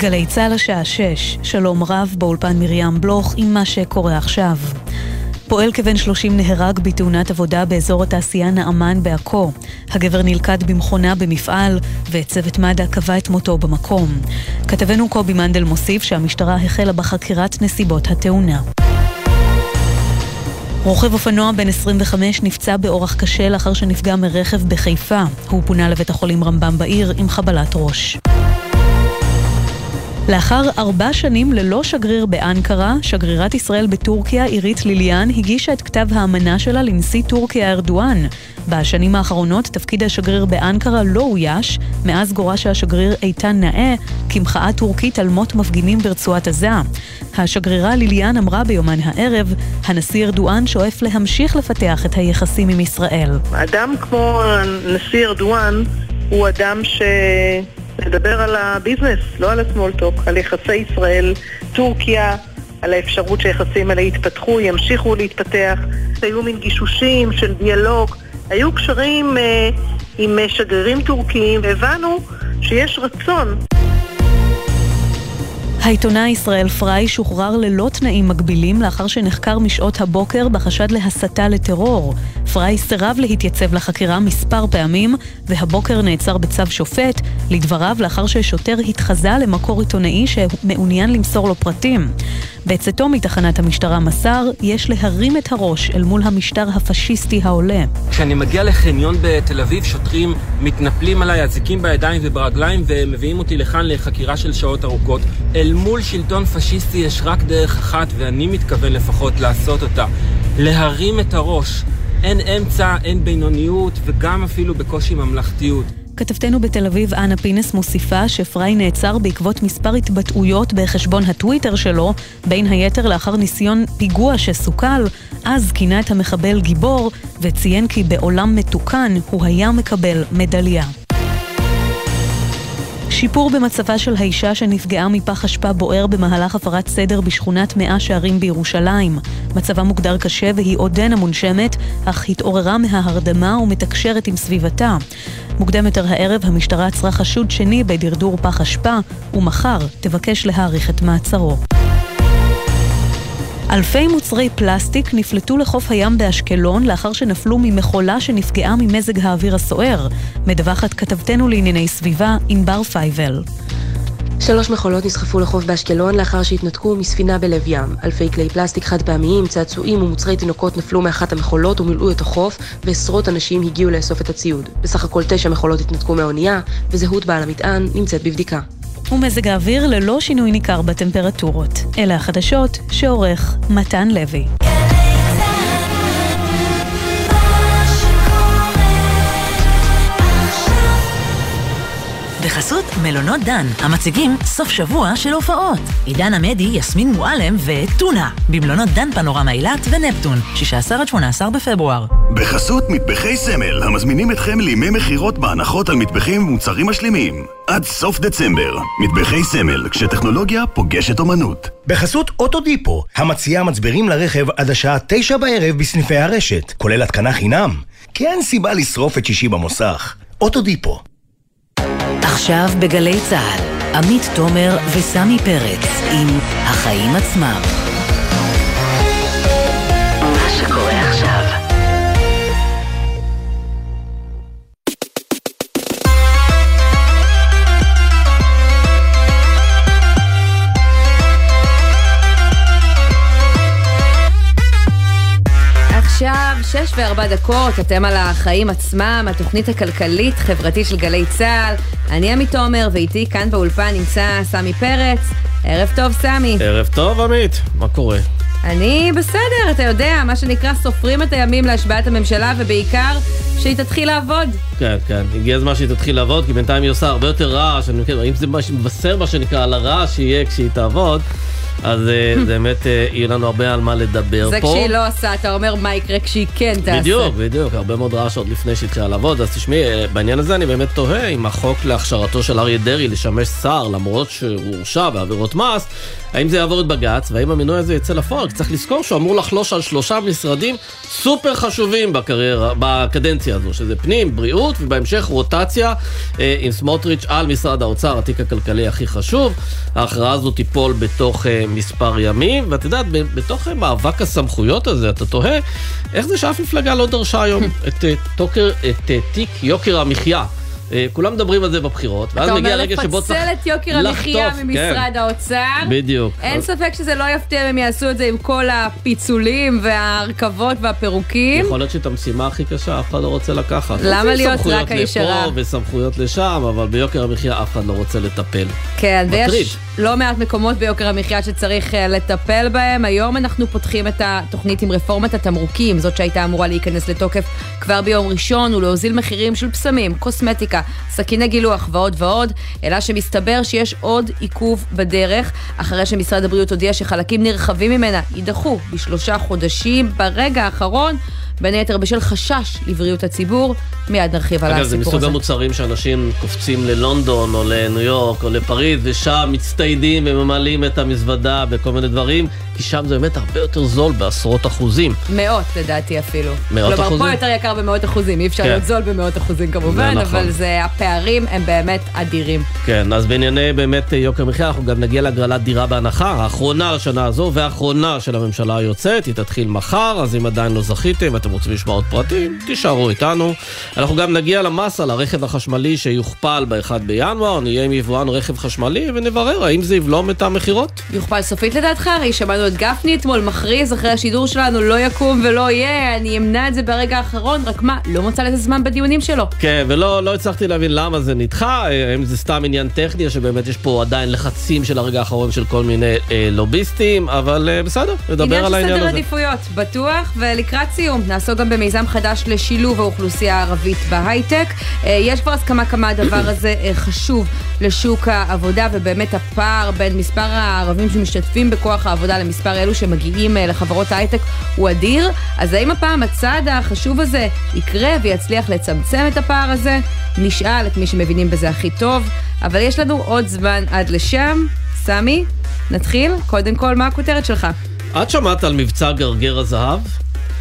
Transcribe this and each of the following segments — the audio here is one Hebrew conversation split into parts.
גלי צה"ל השעה 6, שלום רב באולפן מרים בלוך עם מה שקורה עכשיו. פועל כבן 30 נהרג בתאונת עבודה באזור התעשייה נעמן בעכו. הגבר נלכד במכונה במפעל, וצוות מד"א קבע את מותו במקום. כתבנו קובי מנדל מוסיף שהמשטרה החלה בחקירת נסיבות התאונה. רוכב אופנוע בן 25 נפצע באורח קשה לאחר שנפגע מרכב בחיפה. הוא פונה לבית החולים רמב"ם בעיר עם חבלת ראש. לאחר ארבע שנים ללא שגריר באנקרה, שגרירת ישראל בטורקיה, עירית ליליאן, הגישה את כתב האמנה שלה לנשיא טורקיה ארדואן. בשנים האחרונות תפקיד השגריר באנקרה לא אויש, מאז גורש השגריר איתן נאה כמחאה טורקית על מות מפגינים ברצועת עזה. השגרירה ליליאן אמרה ביומן הערב, הנשיא ארדואן שואף להמשיך לפתח את היחסים עם ישראל. אדם כמו הנשיא ארדואן הוא אדם ש... לדבר על הביזנס, לא על הסמולטוק, על יחסי ישראל-טורקיה, על האפשרות שהיחסים האלה יתפתחו, ימשיכו להתפתח. היו מין גישושים של דיאלוג, היו קשרים אה, עם שגרירים טורקיים, והבנו שיש רצון העיתונאי ישראל פריי שוחרר ללא תנאים מגבילים לאחר שנחקר משעות הבוקר בחשד להסתה לטרור. פריי סירב להתייצב לחקירה מספר פעמים, והבוקר נעצר בצו שופט, לדבריו לאחר ששוטר התחזה למקור עיתונאי שמעוניין למסור לו פרטים. בצאתו מתחנת המשטרה מסר, יש להרים את הראש אל מול המשטר הפשיסטי העולה. כשאני מגיע לחניון בתל אביב, שוטרים מתנפלים עליי, אזיקים בידיים וברגליים ומביאים אותי לכאן לחקירה של שעות ארוכות. אל מול שלטון פשיסטי יש רק דרך אחת, ואני מתכוון לפחות לעשות אותה. להרים את הראש. אין אמצע, אין בינוניות וגם אפילו בקושי ממלכתיות. כתבתנו בתל אביב, אנה פינס, מוסיפה שפריי נעצר בעקבות מספר התבטאויות בחשבון הטוויטר שלו, בין היתר לאחר ניסיון פיגוע שסוכל, אז כינה את המחבל גיבור, וציין כי בעולם מתוקן הוא היה מקבל מדליה. שיפור במצבה של האישה שנפגעה מפח אשפה בוער במהלך הפרת סדר בשכונת מאה שערים בירושלים. מצבה מוגדר קשה והיא עודנה מונשמת, אך התעוררה מההרדמה ומתקשרת עם סביבתה. מוקדם יותר הערב המשטרה עצרה חשוד שני בדרדור פח אשפה, ומחר תבקש להאריך את מעצרו. אלפי מוצרי פלסטיק נפלטו לחוף הים באשקלון לאחר שנפלו ממכולה שנפגעה ממזג האוויר הסוער, מדווחת כתבתנו לענייני סביבה ענבר פייבל. שלוש מכולות נסחפו לחוף באשקלון לאחר שהתנתקו מספינה בלב ים. אלפי כלי פלסטיק חד פעמיים, צעצועים ומוצרי תינוקות נפלו מאחת המכולות ומילאו את החוף, ועשרות אנשים הגיעו לאסוף את הציוד. בסך הכל תשע מכולות התנתקו מהאונייה, וזהות בעל המטען נמצאת בבדיקה. ומזג האוויר ללא שינוי ניכר בטמפרטורות. אלה החדשות שעורך מתן לוי. בחסות מלונות דן, המציגים סוף שבוע של הופעות. עידן עמדי, יסמין מועלם וטונה, במלונות דן פנורמה אילת ונפטון, 16 עד 18 בפברואר. בחסות מטבחי סמל, המזמינים אתכם לימי מכירות בהנחות על מטבחים ומוצרים משלימים. עד סוף דצמבר, מטבחי סמל, כשטכנולוגיה פוגשת אומנות. בחסות אוטודיפו, המציעה מצברים לרכב עד השעה תשע בערב בסניפי הרשת, כולל התקנה חינם. כי אין סיבה לשרוף את שישי במוסך. אוטודיפו עכשיו בגלי צה"ל, עמית תומר וסמי פרץ עם החיים עצמם. שש וארבע דקות, אתם על החיים עצמם, התוכנית הכלכלית-חברתית של גלי צה"ל. אני עמית תומר, ואיתי כאן באולפן נמצא סמי פרץ. ערב טוב, סמי. ערב טוב, עמית. מה קורה? אני בסדר, אתה יודע, מה שנקרא סופרים את הימים להשבעת הממשלה, ובעיקר שהיא תתחיל לעבוד. כן, כן, הגיע הזמן שהיא תתחיל לעבוד, כי בינתיים היא עושה הרבה יותר רעש, אני מכיר, אם זה מבשר מה שנקרא על הרעש שיהיה כשהיא תעבוד. אז אה, באמת אה, יהיה לנו הרבה על מה לדבר זה פה. כשהיא לא עושה, אתה אומר מה יקרה כשהיא כן תעשה. בדיוק, בדיוק, הרבה מאוד רעש עוד לפני שהתחילה לעבוד, אז תשמעי, אה, בעניין הזה אני באמת תוהה אם החוק להכשרתו של אריה דרעי לשמש שר, למרות שהוא הורשע בעבירות מס, האם זה יעבור את בג"ץ, והאם המינוי הזה יצא לפועל? צריך לזכור שהוא אמור לחלוש על שלושה משרדים סופר חשובים בקריירה, בקדנציה הזו, שזה פנים, בריאות, ובהמשך רוטציה אה, עם סמוטריץ' על משרד האוצר, התיק הכלכלי הכי חשוב. ההכרעה הזו תיפול בתוך אה, מספר ימים, ואת יודעת, בתוך מאבק הסמכויות הזה, אתה תוהה, איך זה שאף מפלגה לא דרשה היום את, אה, תוקר, את אה, תיק יוקר המחיה? אה, כולם מדברים על זה בבחירות, ואז אתה מגיע אומר הרגע שבו צריך לפצל את יוקר המחיה לחטוף, ממשרד האוצר. בדיוק. אין אז- ספק שזה לא יפתיע אם הם יעשו את זה עם כל הפיצולים וההרכבות והפירוקים. יכול להיות שאת המשימה הכי קשה אף אחד לא רוצה לקחת. למה להיות סמכויות רק האיש הרע? לפה וסמכויות לשם, אבל ביוקר המחיה אף אחד לא רוצה לטפל. כן, מטריד. ויש לא מעט מקומות ביוקר המחיה שצריך אה, לטפל בהם. היום אנחנו פותחים את התוכנית עם רפורמת התמרוקים, זאת שהייתה אמורה להיכנס לתוקף כבר ביום ראשון, ולהוזיל מחירים של בשמים, קוסמטיקה, סכיני גילוח ועוד ועוד, אלא שמסתבר שיש עוד עיכוב בדרך, אחרי שמשרד הבריאות הודיע שחלקים נרחבים ממנה יידחו בשלושה חודשים ברגע האחרון. בין היתר בשל חשש לבריאות הציבור, מיד נרחיב על אגב, הסיפור זה הזה. מסוג המוצרים שאנשים קופצים ללונדון או לניו יורק או לפריז, ושם מצטיידים וממלאים את המזוודה בכל מיני דברים, כי שם זה באמת הרבה יותר זול בעשרות אחוזים. מאות לדעתי אפילו. מאות כלומר, אחוזים? פה יותר יקר במאות אחוזים, אי אפשר כן. להיות זול במאות אחוזים כמובן, זה נכון. אבל זה, הפערים הם באמת אדירים. כן, אז בענייני באמת יוקר מחיה, אנחנו גם נגיע להגרלת דירה בהנחה, האחרונה לשנה הזו והאחרונה של הממשלה היוצאת, היא תתחיל מחר, אז אם עדיין לא זכיתם ואתם רוצים לשמוע עוד פרטים, תישארו איתנו. אנחנו גם נגיע למס על הרכב החשמלי שיוכפל ב-1 בינואר, נהיה עם יבואן רכב חשמלי ונברר האם זה יבלום את המכירות. יוכפל סופית לדעתך? הרי שמענו את גפני אתמול מכריז אחרי השידור שלנו, לא יקום ולא יהיה, אני אמנע את זה ברגע האחרון, רק מה, לא מצא לזה זמן בדיונים שלו. כן, ולא לא הצלחתי להבין למה זה נדחה, אה, האם זה סתם עניין טכני, או שבאמת יש פה עדיין לחצים של הרגע האחרון של כל מיני אה, לוביסטים, אבל אה, בסדר, נדבר על עניין העניין של הזה. סדר עדיפויות, בטוח, ולקראת סיום, נעסוק גם במיזם חדש לשילוב האוכלוסייה הערבית בהייטק. אה, יש כבר הסכמה כמה הדבר הזה אה, חשוב לשוק העבודה, ובאמת הפער בין מספר הערבים שמשתתפים בכוח העבודה למספר אלו שמגיעים אה, לחברות ההייטק הוא אדיר. אז האם הפעם הצעד החשוב הזה יקרה ויצליח לצמצם את הפער הזה? נשאל את מי שמבינים בזה הכי טוב, אבל יש לנו עוד זמן עד לשם. סמי, נתחיל? קודם כל, מה הכותרת שלך? את שמעת על מבצע גרגר הזהב?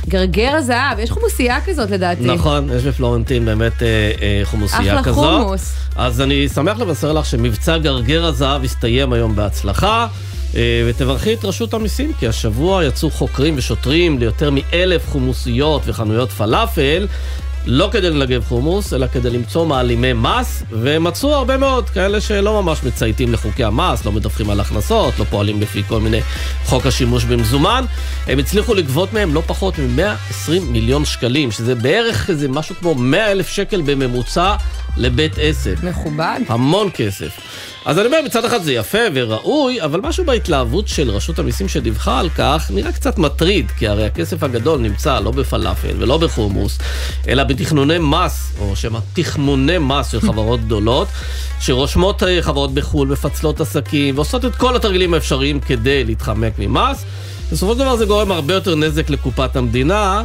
גרגר הזהב, יש חומוסייה כזאת לדעתי. נכון, יש בפלורנטין באמת אה, אה, חומוסייה אחלה כזאת. חומוס. אז אני שמח לבשר לך שמבצע גרגר הזהב הסתיים היום בהצלחה. אה, ותברכי את רשות המיסים, כי השבוע יצאו חוקרים ושוטרים ליותר מאלף חומוסיות וחנויות פלאפל, לא כדי לנגב חומוס, אלא כדי למצוא מעלימי מס, ומצאו הרבה מאוד כאלה שלא ממש מצייתים לחוקי המס, לא מדווחים על הכנסות, לא פועלים לפי כל מיני חוק השימוש במזומן. הם הצליחו לגבות מהם לא פחות מ-120 מיליון שקלים, שזה בערך איזה משהו כמו 100 אלף שקל בממוצע לבית עסק. מכובד. המון כסף. אז אני אומר, מצד אחד זה יפה וראוי, אבל משהו בהתלהבות של רשות המיסים שדיווחה על כך נראה קצת מטריד, כי הרי הכסף הגדול נמצא לא בפלאפל ולא בחומוס, אלא בתכנוני מס, או שמא תכמוני מס של חברות גדולות, שרושמות אה, חברות בחו"ל, מפצלות עסקים, ועושות את כל התרגילים האפשריים כדי להתחמק ממס. בסופו של דבר זה גורם הרבה יותר נזק לקופת המדינה,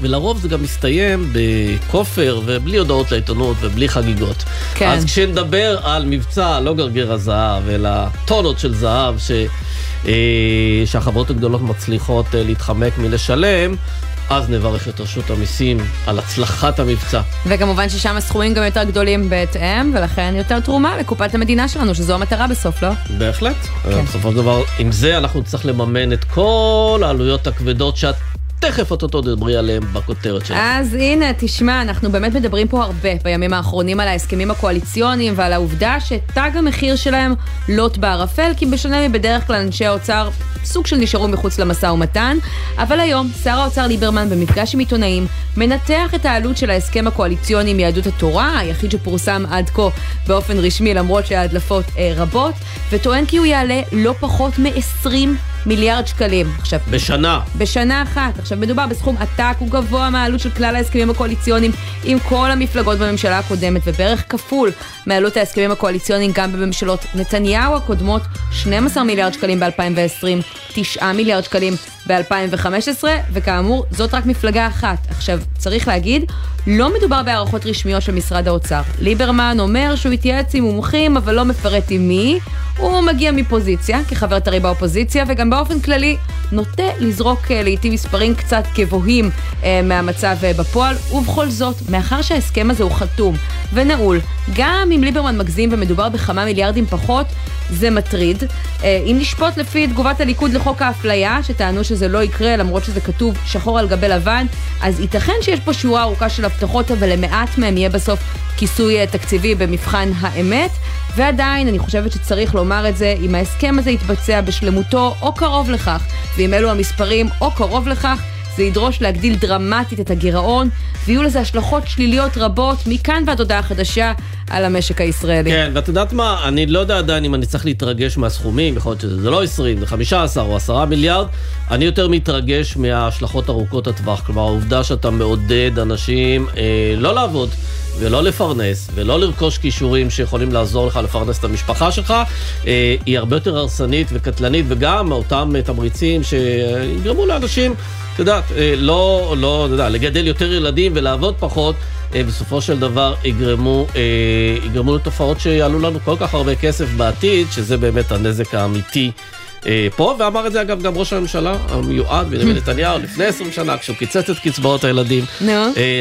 ולרוב זה גם מסתיים בכופר ובלי הודעות לעיתונות ובלי חגיגות. כן. אז כשנדבר על מבצע, לא גרגר הזהב, אלא טונות של זהב ש... אה, שהחברות הגדולות מצליחות אה, להתחמק מלשלם, אז נברך את רשות המיסים על הצלחת המבצע. וכמובן ששם הסכומים גם יותר גדולים בהתאם, ולכן יותר תרומה לקופת המדינה שלנו, שזו המטרה בסוף, לא? בהחלט. כן. בסופו של דבר, עם זה אנחנו נצטרך לממן את כל העלויות הכבדות שאת תכף אוטוטו תדברי עליהן בכותרת שלך. אז הנה, תשמע, אנחנו באמת מדברים פה הרבה בימים האחרונים על ההסכמים הקואליציוניים ועל העובדה שתג המחיר שלהם לוט בערפל, כי בשונה מבדרך כלל אנשי האוצר סוג של נשארו מחוץ למשא ומתן, אבל היום שר האוצר ליברמן במפגש עם עיתונאים מנתח את העלות של ההסכם הקואליציוני עם יהדות התורה, היחיד שפורסם עד כה באופן רשמי למרות שההדלפות אה, רבות, וטוען כי הוא יעלה לא פחות מ-20 מיליארד שקלים. עכשיו, בשנה. בשנה אחת. עכשיו, מדובר בסכום עתק, הוא גבוה מהעלות של כלל ההסכמים הקואליציוניים עם כל המפלגות בממשלה הקודמת, ובערך כפול מעלות ההסכמים הקואליציוניים גם בממשלות נתניהו הקודמות, 12 מיליארד שקלים ב-2020, 9 מיליארד שקלים ב-2015, וכאמור, זאת רק מפלגה אחת. עכשיו, צריך להגיד, לא מדובר בהערכות רשמיות של משרד האוצר. ליברמן אומר שהוא התייעץ עם מומחים, אבל לא מפרט עם מי. הוא מגיע מפוזיציה, כחבר טרי באופוזיציה, וגם באופן כללי נוטה לזרוק אה, לעיתים מספרים קצת גבוהים אה, מהמצב אה, בפועל, ובכל זאת, מאחר שההסכם הזה הוא חתום ונעול, גם אם ליברמן מגזים ומדובר בכמה מיליארדים פחות, זה מטריד. אם נשפוט לפי תגובת הליכוד לחוק האפליה, שטענו שזה לא יקרה למרות שזה כתוב שחור על גבי לבן, אז ייתכן שיש פה שורה ארוכה של הבטחות, אבל למעט מהם יהיה בסוף כיסוי תקציבי במבחן האמת. ועדיין, אני חושבת שצריך לומר את זה, אם ההסכם הזה יתבצע בשלמותו או קרוב לכך, ואם אלו המספרים או קרוב לכך, זה ידרוש להגדיל דרמטית את הגירעון, ויהיו לזה השלכות שליליות רבות מכאן ועד הודעה חדשה על המשק הישראלי. כן, ואת יודעת מה, אני לא יודע עדיין אם אני צריך להתרגש מהסכומים, יכול להיות שזה לא 20, זה 15 או 10 מיליארד, אני יותר מתרגש מההשלכות ארוכות הטווח, כלומר העובדה שאתה מעודד אנשים אה, לא לעבוד. ולא לפרנס, ולא לרכוש כישורים שיכולים לעזור לך לפרנס את המשפחה שלך, אה, היא הרבה יותר הרסנית וקטלנית, וגם אותם תמריצים שיגרמו לאנשים את יודעת, אה, לא, לא, אתה יודע, לגדל יותר ילדים ולעבוד פחות, בסופו של דבר יגרמו, אה, יגרמו לתופעות שיעלו לנו כל כך הרבה כסף בעתיד, שזה באמת הנזק האמיתי. פה, ואמר את זה אגב גם ראש הממשלה המיועד בנימין נתניהו לפני 20 שנה, כשהוא קיצץ את קצבאות הילדים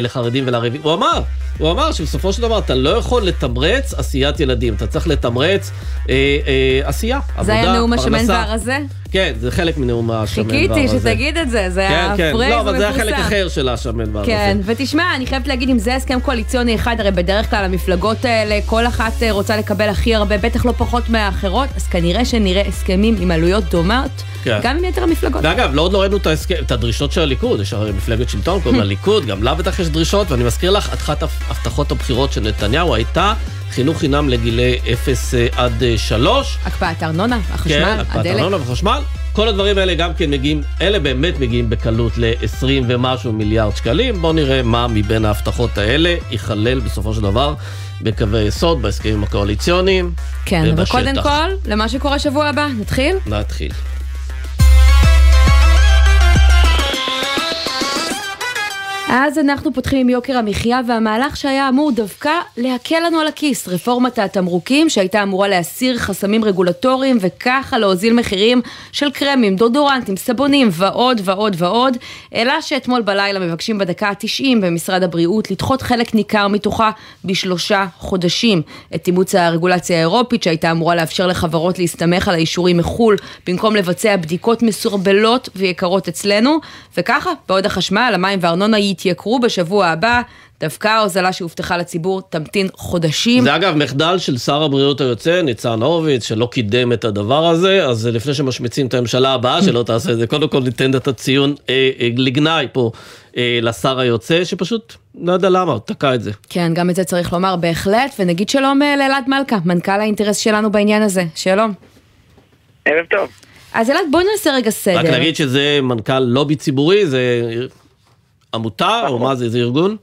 לחרדים ולערבים. הוא אמר, הוא אמר שבסופו של דבר אתה לא יכול לתמרץ עשיית ילדים, אתה צריך לתמרץ אה, אה, עשייה, עבודה, פרנסה. זה היה נאום השמן והרזה? כן, זה חלק מנאום השמן והרזה. חיכיתי שתגיד את זה, זה כן, היה כן. פרייז לא, אבל זה מפורסם. היה חלק אחר של השמן והרזה. כן, ותשמע, אני חייבת להגיד, אם זה הסכם קואליציוני אחד, הרי בדרך כלל המפלגות האלה, כל אחת אה, רוצה לקבל הכי הרבה, בטח לא פחות מהאחרות, אז כנראה שנראה הסכמים עם עלויות דומות, כן. גם עם יתר המפלגות. ואגב, לא עוד לא ראינו את, ההסכם, את הדרישות של הליכוד, יש הרי מפלגת שלטון, קוראים לה ליכוד, גם לה בטח יש דרישות, ואני מזכיר לך, אחת הבטחות הבחירות של נתניהו הייתה חינוך חינם לגילי 0 עד 3. הקפאת ארנונה, החשמל, כן, הקפאת הדלק. ארנונה וחשמל. כל הדברים האלה גם כן מגיעים, אלה באמת מגיעים בקלות ל-20 ומשהו מיליארד שקלים. בואו נראה מה מבין ההבטחות האלה ייכלל בסופו של דבר בקווי יסוד, בהסכמים הקואליציוניים. כן, אבל קודם כל, למה שקורה שבוע הבא, נתחיל? נתחיל. אז אנחנו פותחים עם יוקר המחיה והמהלך שהיה אמור דווקא להקל לנו על הכיס, רפורמת התמרוקים שהייתה אמורה להסיר חסמים רגולטוריים וככה להוזיל מחירים של קרמים, דודורנטים, סבונים ועוד ועוד ועוד, אלא שאתמול בלילה מבקשים בדקה ה-90 במשרד הבריאות לדחות חלק ניכר מתוכה בשלושה חודשים. את אימוץ הרגולציה האירופית שהייתה אמורה לאפשר לחברות להסתמך על האישורים מחו"ל במקום לבצע בדיקות מסורבלות ויקרות אצלנו, וככה בעוד החשמל, המים והארנונה יתייקרו בשבוע הבא. דווקא ההוזלה שהובטחה לציבור תמתין חודשים. זה אגב מחדל של שר הבריאות היוצא, ניצן הורוביץ, שלא קידם את הדבר הזה, אז לפני שמשמיצים את הממשלה הבאה שלא תעשה את זה, קודם כל ניתן את הציון אה, אה, לגנאי פה אה, לשר היוצא, שפשוט לא יודע למה, הוא תקע את זה. כן, גם את זה צריך לומר בהחלט, ונגיד שלום אה, לאלעד מלכה, מנכ"ל האינטרס שלנו בעניין הזה. שלום. ערב טוב. אז אלעד, בוא נעשה רגע סדר. רק נגיד שזה מנכ"ל לובי ציבורי, זה עמותה, או מה זה, זה ארגון?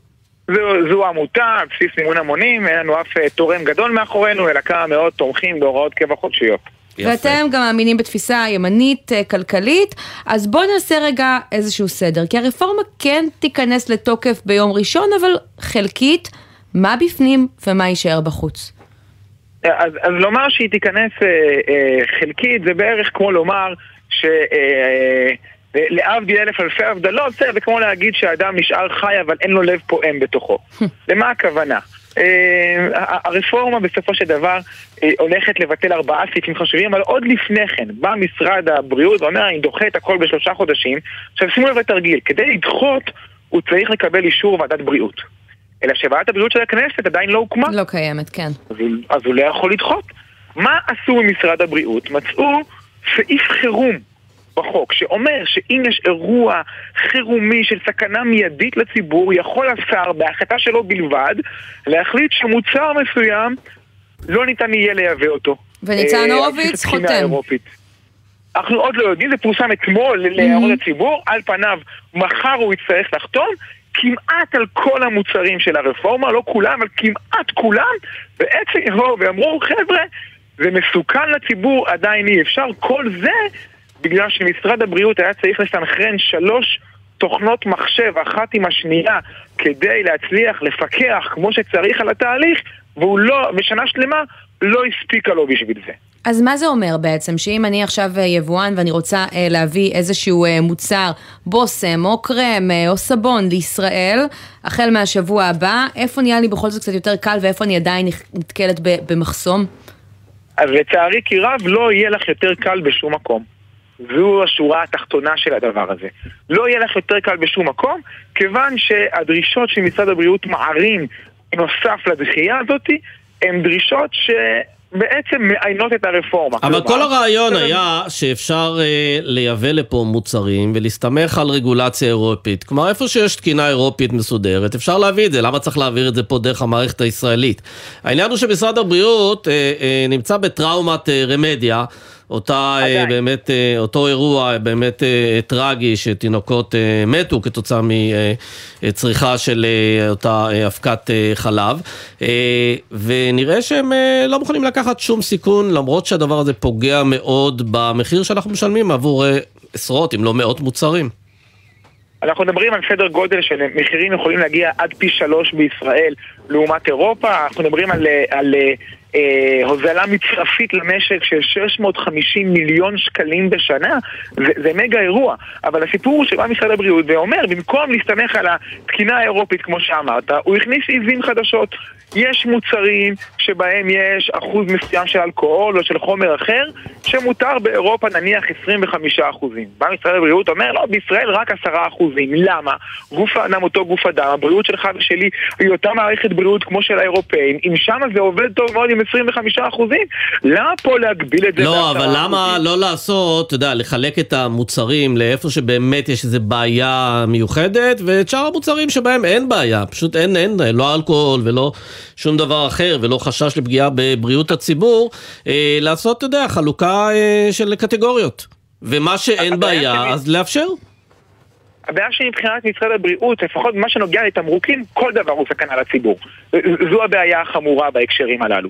זו, זו עמותה, בסיס מימון המונים, אין לנו אף אה, תורם גדול מאחורינו, אלא כמה מאות תומכים בהוראות קבע חודשיות. ואתם גם מאמינים בתפיסה ימנית אה, כלכלית, אז בואו נעשה רגע איזשהו סדר, כי הרפורמה כן תיכנס לתוקף ביום ראשון, אבל חלקית, מה בפנים ומה יישאר בחוץ? אז, אז לומר שהיא תיכנס אה, אה, חלקית זה בערך כמו לומר ש... אה, להבדיל אלף אלפי הבדלות, זה כמו להגיד שהאדם נשאר חי אבל אין לו לב פועם בתוכו. למה הכוונה? אה, הרפורמה בסופו של דבר אה, הולכת לבטל ארבעה סעיפים חשובים, אבל עוד לפני כן בא משרד הבריאות ואומר אני דוחה את הכל בשלושה חודשים. עכשיו שימו לב לתרגיל, כדי לדחות הוא צריך לקבל אישור ועדת בריאות. אלא שוועדת הבריאות של הכנסת עדיין לא הוקמה. לא קיימת, כן. אז אז הוא לא יכול לדחות. מה עשו במשרד הבריאות? מצאו סעיף חירום בחוק, שאומר שאם יש אירוע חירומי של סכנה מיידית לציבור, יכול השר, בהחלטה שלו בלבד, להחליט שמוצר מסוים לא ניתן יהיה לייבא אותו. וניצן אה, הורוביץ חותם. אנחנו עוד לא יודעים, זה פורסם אתמול להערות הציבור, על פניו מחר הוא יצטרך לחתום, כמעט על כל המוצרים של הרפורמה, לא כולם, אבל כמעט כולם, בעצם יבואו ויאמרו, חבר'ה, זה מסוכן לציבור, עדיין אי אפשר. כל זה בגלל שמשרד הבריאות היה צריך לסנכרן שלוש תוכנות מחשב, אחת עם השנייה, כדי להצליח לפקח כמו שצריך על התהליך, והוא לא, בשנה שלמה, לא הספיקה לו בשביל זה. אז מה זה אומר בעצם? שאם אני עכשיו אה, יבואן ואני רוצה אה, להביא איזשהו אה, מוצר, בושם או קרם או סבון לישראל, החל מהשבוע הבא, איפה נהיה לי בכל זאת קצת יותר קל ואיפה אני עדיין נתקלת במחסום? אז לצערי כי רב לא יהיה לך יותר קל בשום מקום. זו השורה התחתונה של הדבר הזה. לא יהיה לך יותר קל בשום מקום, כיוון שהדרישות שמשרד הבריאות מערים נוסף לדחייה הזאת, הן דרישות ש... בעצם מאיינות את הרפורמה. אבל כלומר, כל הרעיון זה- היה שאפשר אה, לייבא לפה מוצרים ולהסתמך על רגולציה אירופית. כלומר, איפה שיש תקינה אירופית מסודרת, אפשר להביא את זה. למה צריך להעביר את זה פה דרך המערכת הישראלית? העניין הוא שמשרד הבריאות אה, אה, נמצא בטראומת אה, רמדיה. אותה אה, עדיין. באמת, אה, אותו אירוע באמת אה, טרגי שתינוקות מתו כתוצאה מצריכה של אותה אבקת חלב אה, ונראה שהם לא מוכנים לקחת שום סיכון למרות שהדבר הזה פוגע מאוד במחיר שאנחנו משלמים עבור עשרות אם לא מאות מוצרים. אנחנו מדברים על סדר גודל של מחירים יכולים להגיע עד פי שלוש בישראל לעומת אירופה, אנחנו מדברים על, על אה, הוזלה מצרפית למשק של 650 מיליון שקלים בשנה, זה, זה מגה אירוע, אבל הסיפור הוא שבא משרד הבריאות ואומר, במקום להסתמך על התקינה האירופית כמו שאמרת, הוא הכניס עיזים חדשות. יש מוצרים שבהם יש אחוז מסוים של אלכוהול או של חומר אחר, שמותר באירופה נניח 25 אחוזים. בא משרד הבריאות אומר, לא, בישראל רק 10 אחוזים. למה? גוף האדם אותו גוף אדם, הבריאות שלך ושלי היא אותה מערכת בריאות כמו של האירופאים, אם שם זה עובד טוב מאוד עם 25 אחוזים, למה פה להגביל את זה לא, אבל למה לא לעשות, אתה יודע, לחלק את המוצרים לאיפה שבאמת יש איזו בעיה מיוחדת, ואת שאר המוצרים שבהם אין בעיה, פשוט אין, אין, לא אלכוהול ולא שום דבר אחר, ולא חשש לפגיעה בבריאות הציבור, אה, לעשות, אתה יודע, חלוקה אה, של קטגוריות. ומה שאין בעיה, אז לאפשר. הבעיה שלי מבחינת משרד הבריאות, לפחות במה שנוגע לתמרוקים, כל דבר הוא סכנה לציבור. זו הבעיה החמורה בהקשרים הללו.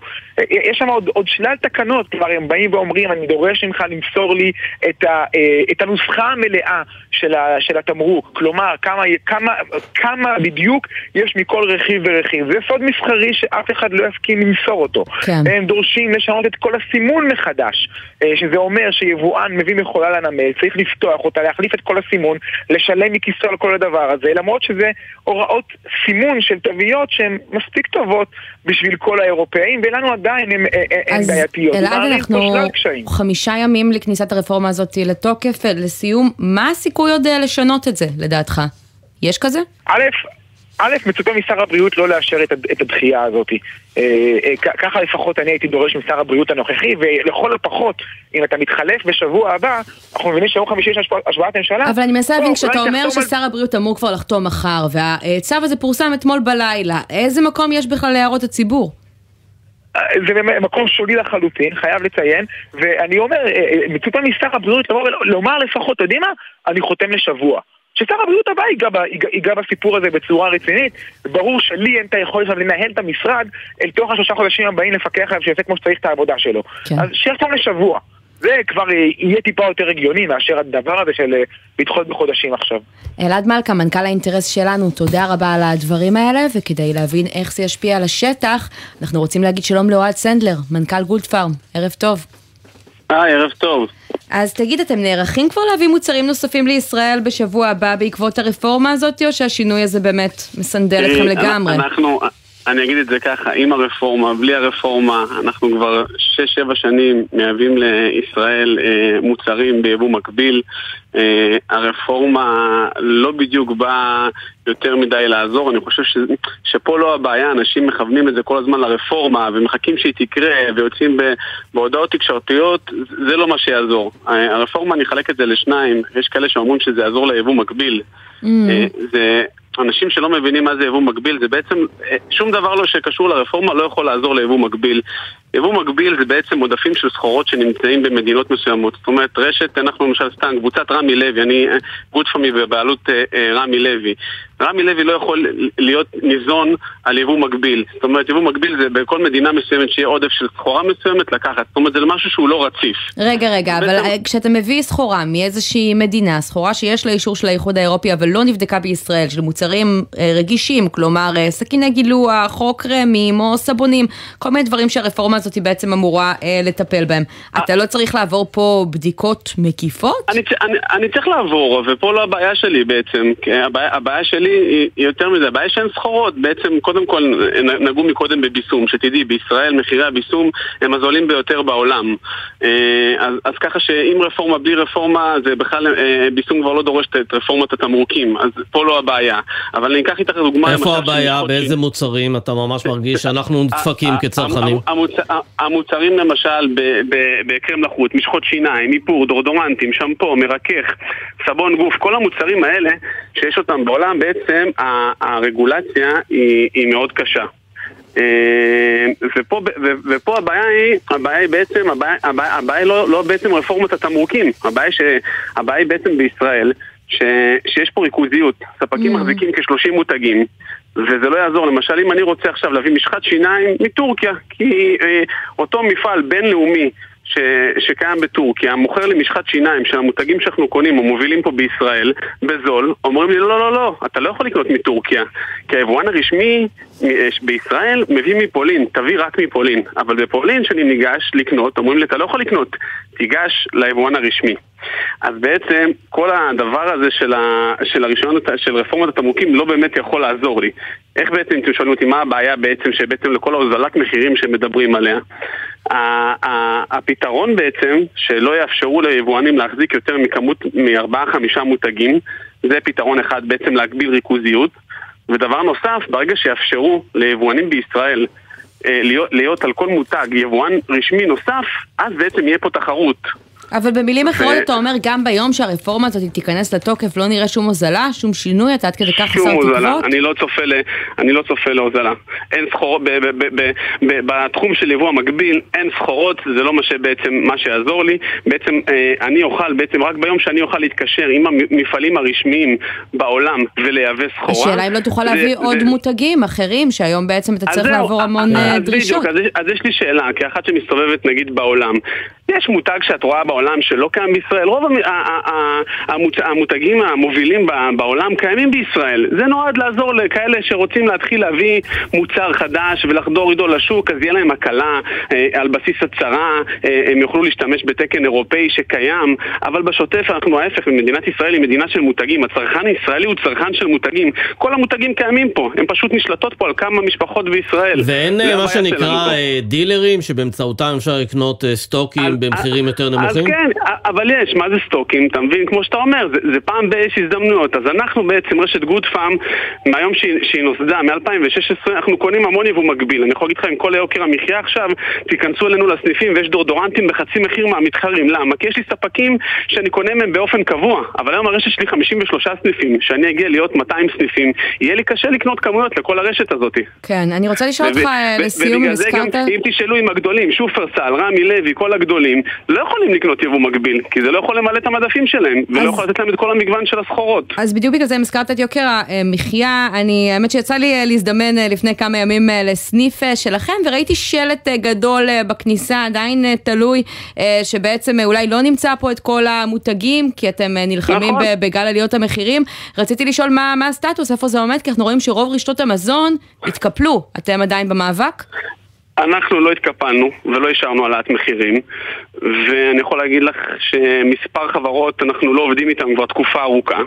יש שם עוד, עוד שלל תקנות, כלומר הם באים ואומרים, אני דורש ממך למסור לי את, ה, אה, את הנוסחה המלאה של, ה, של התמרוק, כלומר כמה, כמה, כמה בדיוק יש מכל רכיב ורכיב. זה סוד מסחרי שאף אחד לא יסכים למסור אותו. כן. הם דורשים לשנות את כל הסימון מחדש, אה, שזה אומר שיבואן מביא מכולה לנמל, צריך לפתוח אותה, להחליף את כל הסימון, לשלם מכיסו על כל הדבר הזה, למרות שזה הוראות סימון של תוויות שהן מספיק טובות בשביל כל האירופאים, ולנו עדיין הן אה, אה, הן אז בעייתיות. אלעד, אנחנו. חמישה ימים לכניסת הרפורמה הזאת לתוקף. לסיום, מה הסיכוי עוד אה, לשנות את זה, לדעתך? יש כזה? א', א', מצופה משר הבריאות לא לאשר את, את הדחייה הזאת. אה, אה, ככה לפחות אני הייתי דורש משר הבריאות הנוכחי, ולכל הפחות, אם אתה מתחלף בשבוע הבא, אנחנו מבינים שיום חמישי יש השבעת ממשלה. אבל אני מנסה להבין, בוא, כשאתה אומר תחתום על- ששר הבריאות אמור כבר לחתום מחר, והצו הזה פורסם אתמול בלילה, איזה מקום יש בכלל להערות הציבור? זה באמת מקום שולי לחלוטין, חייב לציין, ואני אומר, אה, אה, מצופה משר הבריאות ולומר לפחות, אתה יודעים מה? אני חותם לשבוע. ששר הבריאות הבא ייגע, ייגע, ייגע בסיפור הזה בצורה רצינית. ברור שלי אין את היכולת עכשיו לנהל את המשרד אל תוך השלושה חודשים הבאים לפקח עליו שיעשה כמו שצריך את העבודה שלו. כן. אז שיחתום לשבוע. זה כבר אה, יהיה טיפה יותר הגיוני מאשר הדבר הזה של אה, לדחות בחודשים עכשיו. אלעד מלכה, מנכ"ל האינטרס שלנו, תודה רבה על הדברים האלה, וכדי להבין איך זה ישפיע על השטח, אנחנו רוצים להגיד שלום לאוהד סנדלר, מנכ"ל גולד פארם, ערב טוב. היי, ערב טוב. אז תגיד, אתם נערכים כבר להביא מוצרים נוספים לישראל בשבוע הבא בעקבות הרפורמה הזאת, או שהשינוי הזה באמת מסנדל אתכם אה, לגמרי? אנחנו, אני אגיד את זה ככה, עם הרפורמה, בלי הרפורמה, אנחנו כבר 6-7 שנים מייבאים לישראל אה, מוצרים ביבוא מקביל. אה, הרפורמה לא בדיוק באה יותר מדי לעזור, אני חושב ש, שפה לא הבעיה, אנשים מכוונים את זה כל הזמן לרפורמה ומחכים שהיא תקרה ויוצאים ב, בהודעות תקשורתיות, זה לא מה שיעזור. אה, הרפורמה, אני אחלק את זה לשניים, יש כאלה שאומרים שזה יעזור ליבוא מקביל. Mm. אה, זה אנשים שלא מבינים מה זה יבוא מקביל, זה בעצם אה, שום דבר לא שקשור לרפורמה לא יכול לעזור ליבוא מקביל. יבוא מקביל זה בעצם עודפים של סחורות שנמצאים במדינות מסוימות. זאת אומרת, רשת, אנחנו למשל סתם, קבוצת רמי לוי, אני אה, גודפמי בבעלות רמי לוי. רמי לוי לא יכול להיות ניזון על יבוא מקביל. זאת אומרת, יבוא מקביל זה בכל מדינה מסוימת שיהיה עודף של סחורה מסוימת לקחת. זאת אומרת, זה משהו שהוא לא רציף. רגע, רגע, אבל בעצם... כשאתה מביא סחורה מאיזושהי מדינה, סחורה שיש לה אישור של האיחוד האירופי אבל לא נבדקה בישראל, של מוצרים רגישים, כלומר סכיני גילוח, חוק רמים או סבונים, כל מיני דברים שהרפורמה הזאת בעצם אמורה אה, לטפל בהם. אתה לא צריך לעבור פה בדיקות מקיפות? אני, אני, אני צריך לעבור, ופה לא הבעיה שלי בעצם. הבעיה, הבעיה שלי היא, היא יותר מזה, הבעיה שאין סחורות. בעצם, קודם כל, נגעו מקודם בביסום, שתדעי, בישראל מחירי הביסום הם הזולים ביותר בעולם. אה, אז, אז ככה שאם רפורמה בלי רפורמה, זה בכלל, אה, ביסום כבר לא דורש את רפורמת התמרוקים, אז פה לא הבעיה. אבל אני אקח איתך דוגמה... איפה הבעיה? באיזה מוצרים אתה ממש מרגיש שאנחנו דפקים כצרכנים? המוצרים למשל בקרם לחוט, משחות שיניים, איפור, דורדורנטים, שמפו, מרכך, סבון גוף, כל המוצרים האלה שיש אותם בעולם, בעצם הרגולציה היא, היא מאוד קשה. אה, ופה, ופה הבעיה היא, הבעיה היא בעצם, הבעיה, הבעיה, הבעיה היא לא, לא בעצם רפורמת התמרוקים, הבעיה, ש, הבעיה היא בעצם בישראל, ש, שיש פה ריכוזיות, ספקים mm. מחזיקים כ-30 מותגים וזה לא יעזור. למשל, אם אני רוצה עכשיו להביא משחת שיניים מטורקיה, כי אה, אותו מפעל בינלאומי ש, שקיים בטורקיה, מוכר לי משחת שיניים של המותגים שאנחנו קונים או מובילים פה בישראל, בזול, אומרים לי לא, לא, לא, אתה לא יכול לקנות מטורקיה. כי היבואן הרשמי אה, בישראל מביא מפולין, תביא רק מפולין. אבל בפולין, כשאני ניגש לקנות, אומרים לי אתה לא יכול לקנות, תיגש ליבואן הרשמי. אז בעצם כל הדבר הזה של, ה, של הרישיון, של רפורמת התמרוקים לא באמת יכול לעזור לי. איך בעצם, אתם שואלים אותי, מה הבעיה בעצם, שבעצם לכל ההוזלת מחירים שמדברים עליה, הפתרון בעצם, שלא יאפשרו ליבואנים להחזיק יותר מכמות, מארבעה-חמישה מותגים, זה פתרון אחד, בעצם להגביל ריכוזיות. ודבר נוסף, ברגע שיאפשרו ליבואנים בישראל אה, להיות, להיות על כל מותג יבואן רשמי נוסף, אז בעצם יהיה פה תחרות. אבל במילים אחרות אתה אומר, גם ביום שהרפורמה הזאת תיכנס לתוקף לא נראה שום הוזלה, שום שינוי, אתה עד כדי כך חסר תקוות? שום הוזלה, אני לא צופה, אני לא צופה להוזלה. אין סחורות, בתחום של יבוא המקביל אין סחורות, זה לא מה שבעצם, מה שיעזור לי. בעצם אה, אני אוכל, בעצם רק ביום שאני אוכל להתקשר עם המפעלים הרשמיים בעולם ולייבא סחורה. השאלה אם לא תוכל להביא עוד מותגים אחרים, שהיום בעצם אתה צריך לעבור המון אה, דרישות. אז יש לי שאלה, כאחת שמסתובבת נגיד בעולם, יש מותג שאת רואה בעולם שלא קיים בישראל, רוב המותגים המובילים בעולם קיימים בישראל. זה נועד לעזור לכאלה שרוצים להתחיל להביא מוצר חדש ולחדור איתו לשוק, אז יהיה להם הקלה אה, על בסיס הצהרה, אה, הם יוכלו להשתמש בתקן אירופאי שקיים, אבל בשוטף אנחנו ההפך, מדינת ישראל היא מדינה של מותגים, הצרכן הישראלי הוא צרכן של מותגים. כל המותגים קיימים פה, הן פשוט נשלטות פה על כמה משפחות בישראל. ואין אה, מה שנקרא דילרים שבאמצעותם אפשר לקנות סטוקים במחירים יותר נמוכים? אז כן, אבל יש, מה זה סטוקים? אתה מבין? כמו שאתה אומר, זה, זה פעם באיזושהי הזדמנויות. אז אנחנו בעצם, רשת גוד פארם, מהיום שהיא, שהיא נוסדה, מ-2016, אנחנו קונים המון יבוא מקביל. אני יכול להגיד לך, עם כל היוקר המחיה עכשיו, תיכנסו אלינו לסניפים ויש דורדורנטים בחצי מחיר מהמתחרים. למה? כי יש לי ספקים שאני קונה מהם באופן קבוע, אבל היום הרשת שלי 53 סניפים, שאני אגיע להיות 200 סניפים, יהיה לי קשה לקנות כמויות לכל הרשת הזאת. כן, אני רוצה לשאול אותך לסיום, הזכרת... אם תשאלו עם הגדולים, שופרסל, רמי לוי, כל הגדולים, לא יכולים לקנות יבוא מקביל, כי זה לא יכול למלא את המדפים שלהם, ולא אז... יכול לתת להם את כל המגוון של הסחורות. אז בדיוק בגלל זה, הזכרת את יוקר המחיה, אני, האמת שיצא לי אה, להזדמן אה, לפני כמה ימים אה, לסניף שלכם, וראיתי שלט גדול בכניסה, עדיין תלוי, שבעצם אולי לא נמצא פה את כל המותגים, כי אתם נלחמים נכון. בגל עליות המחירים. רציתי לשאול מה, מה הסטטוס, איפה זה עומד, כי אנחנו רואים שרוב רשתות המזון התקפלו. אתם עדיין במאבק? אנחנו לא התקפלנו ולא השארנו העלאת מחירים ואני יכול להגיד לך שמספר חברות אנחנו לא עובדים איתן כבר תקופה ארוכה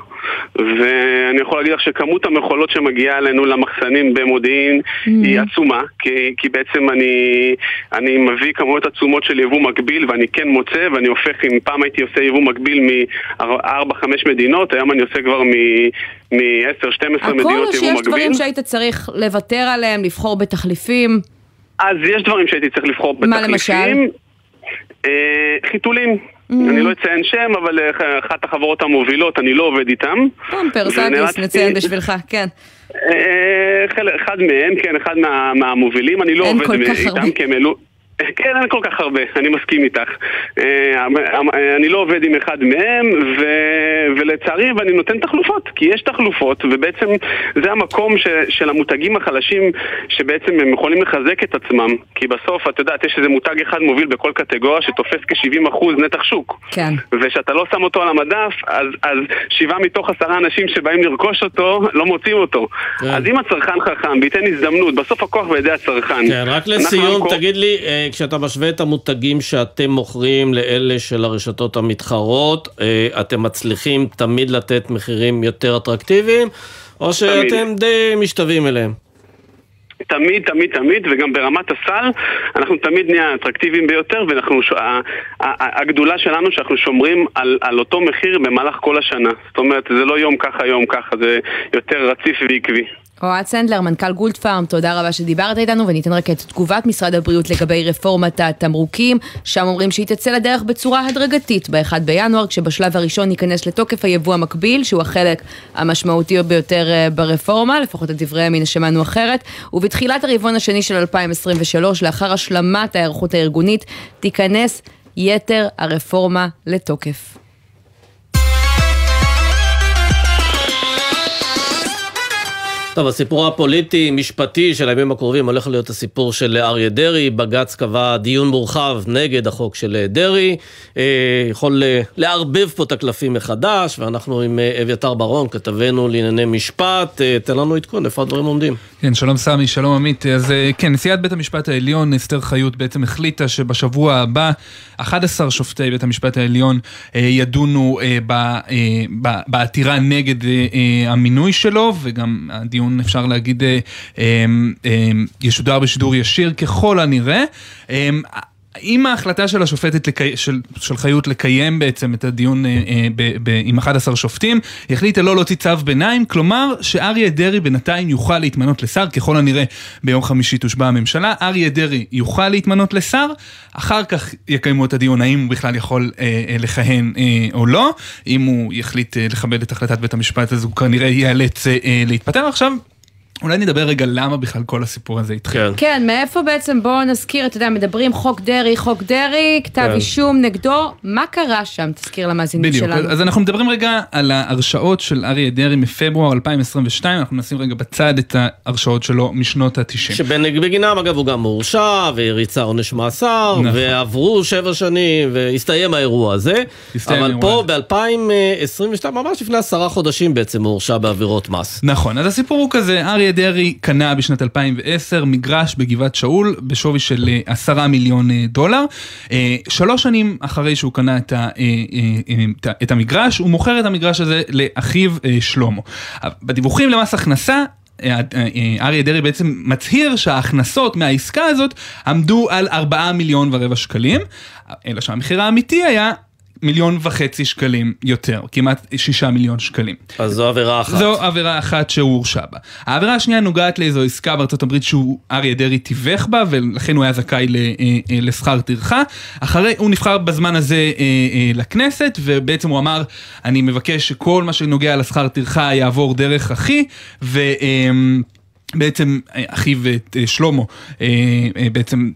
ואני יכול להגיד לך שכמות המכולות שמגיעה אלינו למחסנים במודיעין mm-hmm. היא עצומה כי, כי בעצם אני, אני מביא כמויות עצומות של יבוא מקביל ואני כן מוצא ואני הופך, אם פעם הייתי עושה יבוא מקביל מ-4-5 מדינות היום אני עושה כבר מ-10-12 מדינות יבוא מקביל. הכל או שיש דברים שהיית צריך לוותר עליהם, לבחור בתחליפים? אז יש דברים שהייתי צריך לבחור בתחליפים. מה למשל? אה, חיתולים. אני לא אציין שם, אבל אה, אחת החברות המובילות, אני לא עובד איתם. פומפר, סאדיס, נציין בשבילך, כן. אה, אחד מהם, כן, אחד מהמובילים, אני לא עובד איתם, כי הם העלו... כן, אין כל כך הרבה, אני מסכים איתך. אה, אני לא עובד עם אחד מהם, ו... ולצערי, ואני נותן תחלופות, כי יש תחלופות, ובעצם זה המקום ש... של המותגים החלשים, שבעצם הם יכולים לחזק את עצמם, כי בסוף, את יודעת, יש איזה מותג אחד מוביל בכל קטגוריה שתופס כ-70% נתח שוק. כן. ושאתה לא שם אותו על המדף, אז, אז שבעה מתוך עשרה אנשים שבאים לרכוש אותו, לא מוצאים אותו. כן. אז אם הצרכן חכם וייתן הזדמנות, בסוף הכוח בידי הצרכן. כן, רק לסיום, תגיד לי... כשאתה משווה את המותגים שאתם מוכרים לאלה של הרשתות המתחרות, אה, אתם מצליחים תמיד לתת מחירים יותר אטרקטיביים, או שאתם תמיד. די משתווים אליהם? תמיד, תמיד, תמיד, וגם ברמת הסל, אנחנו תמיד נהיה אטרקטיביים ביותר, ואנחנו, הגדולה שלנו שאנחנו שומרים על, על אותו מחיר במהלך כל השנה. זאת אומרת, זה לא יום ככה, יום ככה, זה יותר רציף ועקבי. אוהד סנדלר, מנכ"ל גולד פארם, תודה רבה שדיברת איתנו, וניתן רק את תגובת משרד הבריאות לגבי רפורמת התמרוקים, שם אומרים שהיא תצא לדרך בצורה הדרגתית ב-1 בינואר, כשבשלב הראשון ייכנס לתוקף היבוא המקביל, שהוא החלק המשמעותי ביותר אה, ברפורמה, לפחות את דברי ימין שמענו אחרת, ובתחילת הרבעון השני של 2023, לאחר השלמת ההיערכות הארגונית, תיכנס יתר הרפורמה לתוקף. טוב, הסיפור הפוליטי-משפטי של הימים הקרובים הולך להיות הסיפור של אריה דרעי. בג"ץ קבע דיון מורחב נגד החוק של דרעי. אה, יכול אה, לערבב פה את הקלפים מחדש, ואנחנו עם אה, אביתר ברון, כתבנו לענייני משפט. תן לנו עדכון, איפה הדברים עומדים. כן, שלום סמי, שלום עמית. אז כן, נשיאת בית המשפט העליון, אסתר חיות, בעצם החליטה שבשבוע הבא 11 שופטי בית המשפט העליון ידונו בעתירה נגד המינוי שלו, וגם הדיון... הדיון, אפשר להגיד, אה, אה, אה, ישודר בשידור ישיר ככל הנראה. עם ההחלטה של השופטת, לקי... של, של חיות לקיים בעצם את הדיון אה, אה, ב, ב, עם 11 שופטים, היא החליטה לא להוציא צו ביניים, כלומר שאריה דרעי בינתיים יוכל להתמנות לשר, ככל הנראה ביום חמישי תושבע הממשלה, אריה דרעי יוכל להתמנות לשר, אחר כך יקיימו את הדיון האם הוא בכלל יכול אה, אה, לכהן אה, או לא, אם הוא יחליט אה, לכבד את החלטת בית המשפט אז הוא כנראה ייאלץ אה, אה, להתפטר עכשיו. אולי נדבר רגע למה בכלל כל הסיפור הזה התחיל. כן. כן, מאיפה בעצם, בואו נזכיר, אתה יודע, מדברים חוק דרעי, חוק דרעי, כתב כן. אישום נגדו, מה קרה שם? תזכיר למאזינים שלנו. בדיוק, אז אנחנו מדברים רגע על ההרשעות של אריה דרעי מפברואר 2022, אנחנו נשים רגע בצד את ההרשעות שלו משנות ה-90. שבגינם, אגב, הוא גם הורשע, והריצה עונש מאסר, נכון. ועברו שבע שנים, והסתיים האירוע הזה. הסתיים אבל פה ב-2022, ממש לפני עשרה חודשים בעצם הוא הורשע בעבירות מס. נכון, אז הסיפור הוא כזה, אריה אריה דרעי קנה בשנת 2010 מגרש בגבעת שאול בשווי של 10 אה, מיליון אה, דולר. אה, שלוש שנים אחרי שהוא קנה את, המגרש, הוא מוכר את המגרש הזה לאחיו שלמה. בדיווחים למס הכנסה אריה דרעי בעצם מצהיר שההכנסות מהעסקה הזאת עמדו על 4 מיליון ורבע שקלים, אלא שהמחיר האמיתי היה מיליון וחצי שקלים יותר, כמעט שישה מיליון שקלים. אז זו עבירה אחת. זו עבירה אחת שהוא הורשע בה. העבירה השנייה נוגעת לאיזו עסקה בארצות הברית שהוא אריה דרעי תיווך בה, ולכן הוא היה זכאי אה, אה, לשכר טרחה. אחרי, הוא נבחר בזמן הזה אה, לכנסת, ובעצם הוא אמר, אני מבקש שכל מה שנוגע לשכר טרחה יעבור דרך אחי, ו... בעצם אחיו שלמה בעצם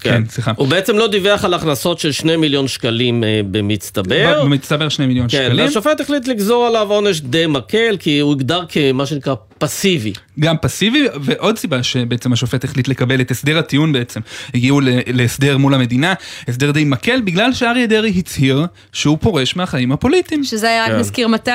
כן, כן, סליחה. הוא בעצם לא דיווח על הכנסות של שני מיליון שקלים אה, במצטבר. במצטבר שני מיליון כן, שקלים. כן, והשופט החליט לגזור עליו עונש די מקל, כי הוא הגדר כמה שנקרא פסיבי. גם פסיבי, ועוד סיבה שבעצם השופט החליט לקבל את הסדר הטיעון בעצם. הגיעו להסדר מול המדינה, הסדר די מקל, בגלל שאריה דרעי הצהיר שהוא פורש מהחיים הפוליטיים. שזה היה רק כן. נזכיר מתי?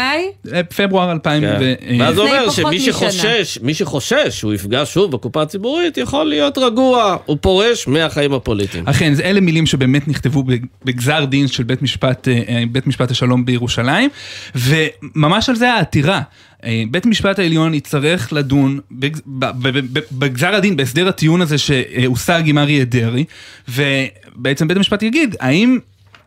אה, פברואר 2000 כן. ו... ואז הוא אומר שמי שחושש, מי שחושש שהוא יפגע שוב בקופה הציבורית, יכול להיות רגוע, הוא פורש מהחיים הפוליטיים. אכן, אלה מילים שבאמת נכתבו בגזר דין של בית משפט, אה, בית משפט השלום בירושלים, וממש על זה העתירה. אה, בית המשפט העליון יצטרך לדון בגזר הדין, בהסדר הטיעון הזה שהושג עם אריה דרעי, ובעצם בית המשפט יגיד, האם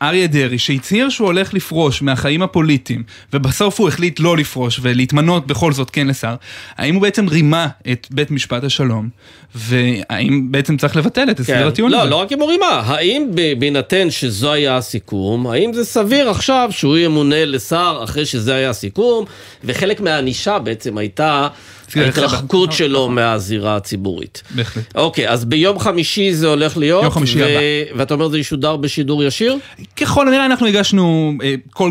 אריה דרעי, שהצהיר שהוא הולך לפרוש מהחיים הפוליטיים, ובסוף הוא החליט לא לפרוש ולהתמנות בכל זאת כן לשר, האם הוא בעצם רימה את בית משפט השלום, והאם בעצם צריך לבטל את הסדר כן. הטיעון לא, הזה? לא רק אם הוא רימה, האם בהינתן שזו היה הסיכום, האם זה סביר עכשיו שהוא ימונה לשר אחרי שזה היה הסיכום, וחלק מהענישה בעצם הייתה ההתרחקות אחד- שלו מהזירה הציבורית. בהחלט. אוקיי, אז ביום חמישי זה הולך להיות, יום חמישי הבא. ואתה אומר זה ישודר בשידור ישיר? ככל הנראה אנחנו הגשנו, אה, כל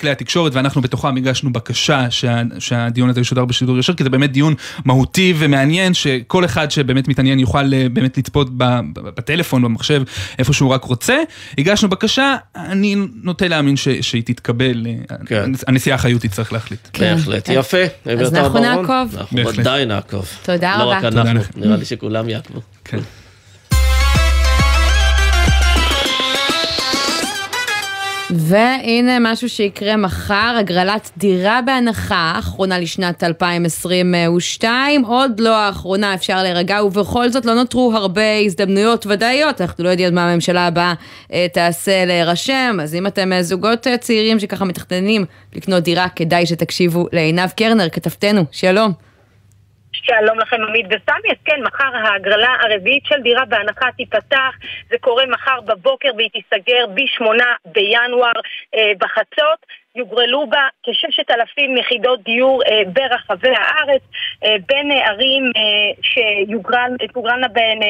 כלי התקשורת ואנחנו בתוכם הגשנו בקשה שה, שהדיון הזה ישודר בשידור ישיר, כי זה באמת דיון מהותי ומעניין, שכל אחד שבאמת מתעניין יוכל אה, באמת לצפות ב, ב, בטלפון, במחשב, איפה שהוא רק רוצה. הגשנו בקשה, אני נוטה להאמין ש, שהיא תתקבל, אה, כן. הנשיאה חיות תצטרך להחליט. בהחלט, יפה. אז אביתר אנחנו. נעקוב. אנחנו. ודאי נעקוב. תודה לא רבה. רק תודה אנחנו. נראה לי שכולם יעקבו. כן. והנה משהו שיקרה מחר, הגרלת דירה בהנחה, אחרונה לשנת 2022, עוד לא האחרונה, אפשר להירגע, ובכל זאת לא נותרו הרבה הזדמנויות ודאיות, אנחנו לא יודעים מה הממשלה הבאה אה, תעשה להירשם, אז אם אתם אה, זוגות אה, צעירים שככה מתכננים לקנות דירה, כדאי שתקשיבו לעינב קרנר, כתבתנו, שלום. שלום לכם עמית וסמי, אז כן, מחר ההגרלה הרביעית של דירה בהנחה תיפתח, זה קורה מחר בבוקר והיא תיסגר ב-8 בינואר אה, בחצות. יוגרלו בה כששת אלפים יחידות דיור אה, ברחבי הארץ, אה, בין אה, ערים אה, שיוגרלנה בהן אה,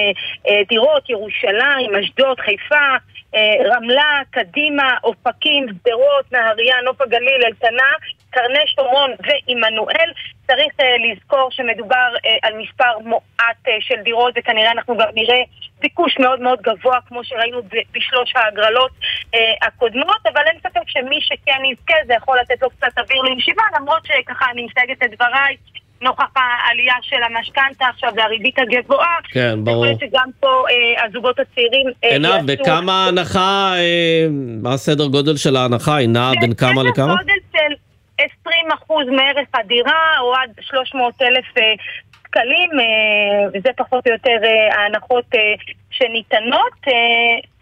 אה, דירות, ירושלים, אשדוד, חיפה, אה, רמלה, קדימה, אופקים, שדרות, נהריה, נוף הגליל, אלקנה, קרני שומרון ועמנואל. צריך uh, לזכור שמדובר uh, על מספר מועט uh, של דירות וכנראה אנחנו גם נראה ביקוש מאוד מאוד גבוה כמו שראינו בשלוש ההגרלות uh, הקודמות אבל אין ספק שמי שכן יזכה זה יכול לתת לו קצת אוויר לנשימה למרות שככה אני מסייגת את דבריי נוכח העלייה של המשכנתה עכשיו והריבית הגבוהה כן, ברור. יכול להיות שגם פה uh, הזוגות הצעירים uh, עינב, בכמה הנחה, אה, מה הסדר גודל של ההנחה? היא נעה בין כמה סדר לכמה? גודל של 20 אחוז מערך הדירה, או עד 300 אלף אה, שקלים, אה, וזה פחות או יותר אה, ההנחות אה, שניתנות,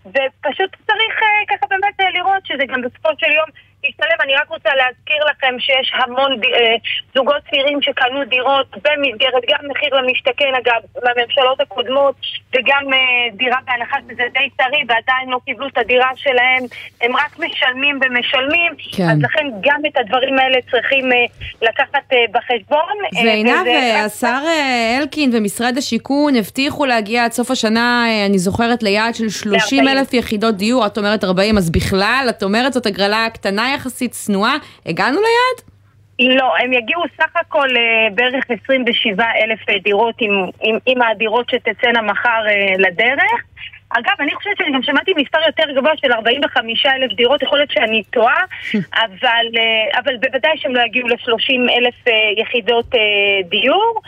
ופשוט צריך ככה באמת לראות שזה גם בסופו של יום ישתלם. אני רק רוצה להזכיר לכם שיש המון אה, זוגות צעירים שקנו דירות במסגרת גם מחיר למשתכן, אגב, בממשלות הקודמות, וגם אה, דירה בהנחה שזה די טרי, ועדיין לא קיבלו את הדירה שלהם, הם רק משלמים ומשלמים, כן. אז לכן גם את הדברים האלה צריכים אה, לקחת בחשבון. ועינב, השר אלקין ומשרד השיכון הבטיחו להגיע עד סוף השנה, אני זוכרת, ליעד של 30 אלף יחידות דיור, את אומרת 40, אז בכלל, את אומרת זאת הגרלה קטנה יחסית, צנועה, הגענו ליעד? לא, הם יגיעו סך הכל אה, בערך 27 אלף אה, דירות עם, עם, עם הדירות שתצאנה מחר אה, לדרך. אגב, אני חושבת שאני גם שמעתי מספר יותר גבוה של 45 אלף דירות, יכול להיות שאני טועה, אבל, אבל בוודאי שהם לא יגיעו ל-30 אלף יחידות דיור.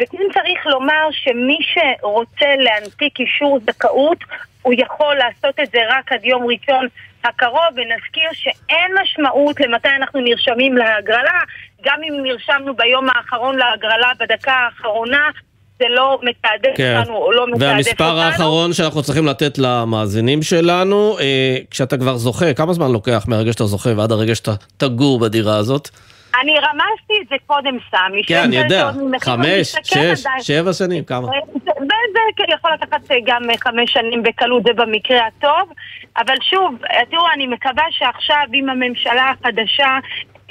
וכן צריך לומר שמי שרוצה להנפיק אישור זכאות, הוא יכול לעשות את זה רק עד יום ראשון הקרוב, ונזכיר שאין משמעות למתי אנחנו נרשמים להגרלה, גם אם נרשמנו ביום האחרון להגרלה בדקה האחרונה, זה לא מתעדף כן. אותנו או לא מתעדף אותנו. והמספר האחרון שאנחנו צריכים לתת למאזינים שלנו, אה, כשאתה כבר זוכה, כמה זמן לוקח מהרגע שאתה זוכה ועד הרגע שאתה תגור בדירה הזאת? אני רמזתי את זה קודם, סמי. כן, אני יודע, חמש, שש. שבע שנים, כמה? וזה כן יכול לקחת אה, גם אה, חמש שנים בקלות, זה במקרה הטוב. אבל שוב, אה, תראו, אני מקווה שעכשיו עם הממשלה החדשה,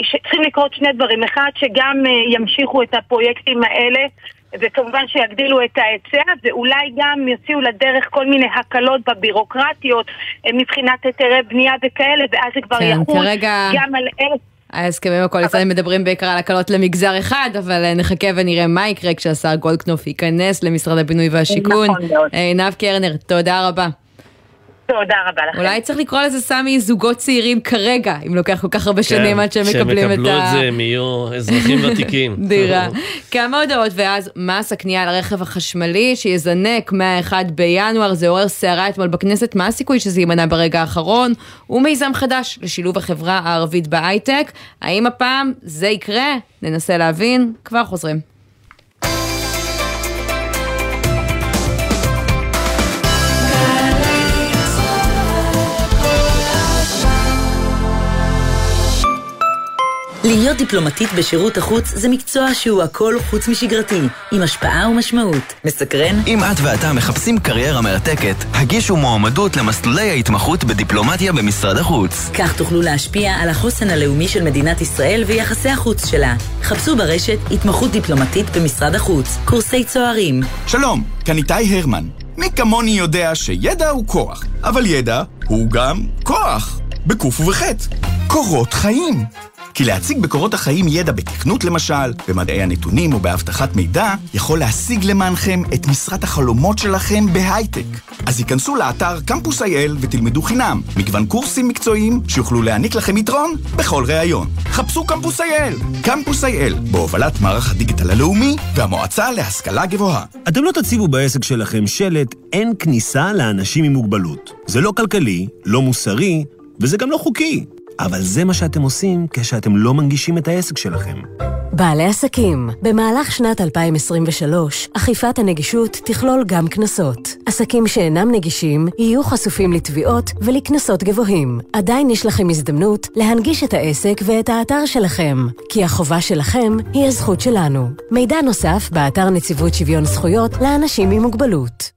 שצריכים לקרות שני דברים. אחד, שגם אה, ימשיכו את הפרויקטים האלה. וכמובן שיגדילו את ההיצע, ואולי גם יוציאו לדרך כל מיני הקלות בבירוקרטיות אה, מבחינת היתרי בנייה וכאלה, ואז זה כבר כן, יחול כרגע- גם על אלה. ההסכמים הקואליציוניים מדברים בעיקר על הקלות למגזר אחד, אבל אה, נחכה ונראה מה יקרה כשהשר גולדקנופ ייכנס למשרד הבינוי והשיכון. נכון מאוד. אה, עינב קרנר, תודה רבה. תודה רבה לכם. אולי צריך לקרוא לזה סמי זוגות צעירים כרגע, אם לוקח כל כך הרבה שנים עד שהם מקבלים את כן, שהם יקבלו ה... את זה, הם יהיו אזרחים ותיקים. דירה. כמה הודעות, ואז מס הקנייה על הרכב החשמלי שיזנק מה-1 בינואר, זה עורר סערה אתמול בכנסת, מה הסיכוי שזה יימנע ברגע האחרון? ומיזם חדש לשילוב החברה הערבית בהייטק. האם הפעם זה יקרה? ננסה להבין, כבר חוזרים. להיות דיפלומטית בשירות החוץ זה מקצוע שהוא הכל חוץ משגרתי, עם השפעה ומשמעות. מסקרן? אם את ואתה מחפשים קריירה מרתקת, הגישו מועמדות למסלולי ההתמחות בדיפלומטיה במשרד החוץ. כך תוכלו להשפיע על החוסן הלאומי של מדינת ישראל ויחסי החוץ שלה. חפשו ברשת התמחות דיפלומטית במשרד החוץ, קורסי צוערים. שלום, כאן איתי הרמן. מי כמוני יודע שידע הוא כוח, אבל ידע הוא גם כוח, בקוף ובחטא. קורות חיים. כי להציג בקורות החיים ידע בתכנות למשל, במדעי הנתונים או באבטחת מידע, יכול להשיג למענכם את משרת החלומות שלכם בהייטק. אז היכנסו לאתר קמפוס אייל ותלמדו חינם מגוון קורסים מקצועיים שיוכלו להעניק לכם יתרון בכל ראיון. חפשו קמפוס אייל, קמפוס אייל, בהובלת מערך הדיגיטל הלאומי והמועצה להשכלה גבוהה. אתם לא תציבו בעסק שלכם שלט אין כניסה לאנשים עם מוגבלות. זה לא כלכלי, לא מוסרי, וזה גם לא חוקי. אבל זה מה שאתם עושים כשאתם לא מנגישים את העסק שלכם. בעלי עסקים, במהלך שנת 2023, אכיפת הנגישות תכלול גם קנסות. עסקים שאינם נגישים יהיו חשופים לתביעות ולקנסות גבוהים. עדיין יש לכם הזדמנות להנגיש את העסק ואת האתר שלכם, כי החובה שלכם היא הזכות שלנו. מידע נוסף באתר נציבות שוויון זכויות לאנשים עם מוגבלות.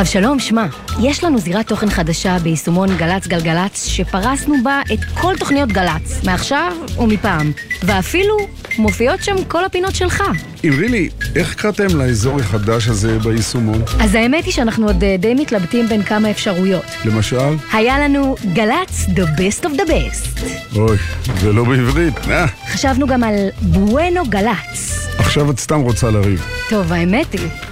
אבשלום, שמע, יש לנו זירת תוכן חדשה ביישומון גל"צ גלגלצ, שפרסנו בה את כל תוכניות גל"צ, מעכשיו ומפעם, ואפילו מופיעות שם כל הפינות שלך. אמרי איך קראתם לאזור החדש הזה ביישומון? אז האמת היא שאנחנו עוד אה, די מתלבטים בין כמה אפשרויות. למשל? היה לנו גל"צ The Best of the Best. אוי, זה לא בעברית, אה? חשבנו גם על בואנו גל"צ. עכשיו את סתם רוצה לריב. טוב, האמת היא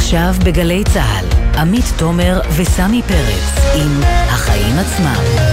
עכשיו בגלי צה"ל, עמית תומר וסמי פרץ עם החיים עצמם.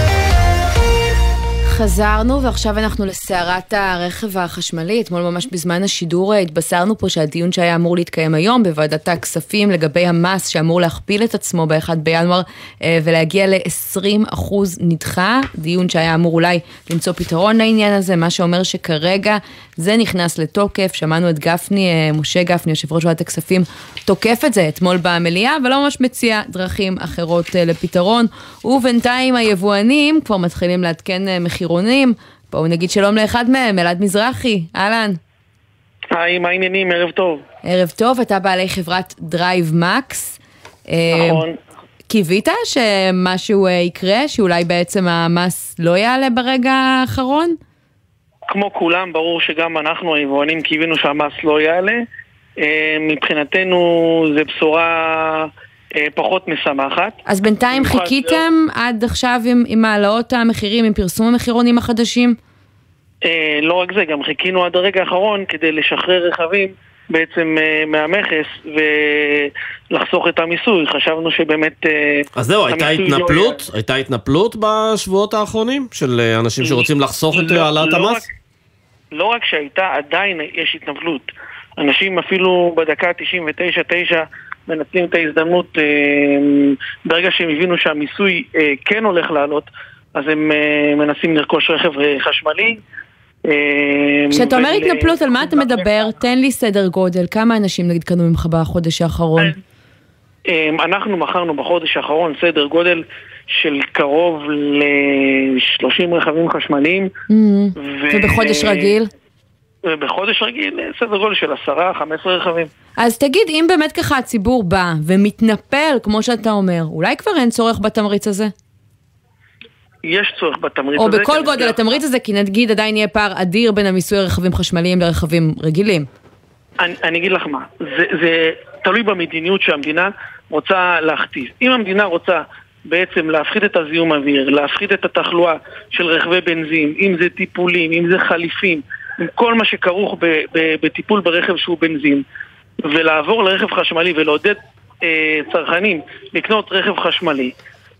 חזרנו ועכשיו אנחנו לסערת הרכב החשמלי. אתמול ממש בזמן השידור התבשרנו פה שהדיון שהיה אמור להתקיים היום בוועדת הכספים לגבי המס שאמור להכפיל את עצמו ב-1 בינואר אה, ולהגיע ל-20% נדחה. דיון שהיה אמור אולי למצוא פתרון לעניין הזה, מה שאומר שכרגע זה נכנס לתוקף. שמענו את גפני, אה, משה גפני, יושב ראש ועדת הכספים, תוקף את זה אתמול במליאה ולא ממש מציע דרכים אחרות אה, לפתרון. ובינתיים היבואנים כבר מתחילים לעדכן מחיר מחירונים. בואו נגיד שלום לאחד מהם, אלעד מזרחי, אהלן. היי, מה העניינים? ערב טוב. ערב טוב, אתה בעלי חברת דרייב מקס. נכון. קיווית שמשהו אה, יקרה, שאולי בעצם המס לא יעלה ברגע האחרון? כמו כולם, ברור שגם אנחנו היבואנים קיווינו שהמס לא יעלה. אה, מבחינתנו זה בשורה אה, פחות משמחת. אז בינתיים חיכיתם זה... עד עכשיו עם, עם העלאות המחירים, עם פרסום המחירונים החדשים? אה, לא רק זה, גם חיכינו עד הרגע האחרון כדי לשחרר רכבים בעצם אה, מהמכס ולחסוך את המיסוי. חשבנו שבאמת... אה, אז זהו, הייתה התנפלות? לא... הייתה התנפלות בשבועות האחרונים של אנשים שרוצים לחסוך את לא, העלאת לא המס? רק, לא רק שהייתה, עדיין יש התנפלות. אנשים אפילו בדקה 99-9 מנצלים את ההזדמנות, אה, ברגע שהם הבינו שהמיסוי אה, כן הולך לעלות, אז הם אה, מנסים לרכוש רכב חשמלי. כשאתה אומר התנפלות, על מה אתה מדבר? תן לי סדר גודל, כמה אנשים נגיד קנו ממך בחודש האחרון? אנחנו מכרנו בחודש האחרון סדר גודל של קרוב ל-30 רכבים חשמליים. ובחודש רגיל? בחודש רגיל סדר גודל של 10-15 רכבים. אז תגיד, אם באמת ככה הציבור בא ומתנפל, כמו שאתה אומר, אולי כבר אין צורך בתמריץ הזה? יש צורך בתמריץ או הזה. או בכל גודל זה... התמריץ הזה, כי נגיד עדיין יהיה פער אדיר בין המיסוי רכבים חשמליים לרכבים רגילים. אני, אני אגיד לך מה, זה, זה תלוי במדיניות שהמדינה רוצה להכתיב. אם המדינה רוצה בעצם להפחית את הזיהום אוויר, להפחית את התחלואה של רכבי בנזין, אם זה טיפולים, אם זה חליפים, עם כל מה שכרוך בטיפול ברכב שהוא בנזין, ולעבור לרכב חשמלי ולעודד אה, צרכנים לקנות רכב חשמלי,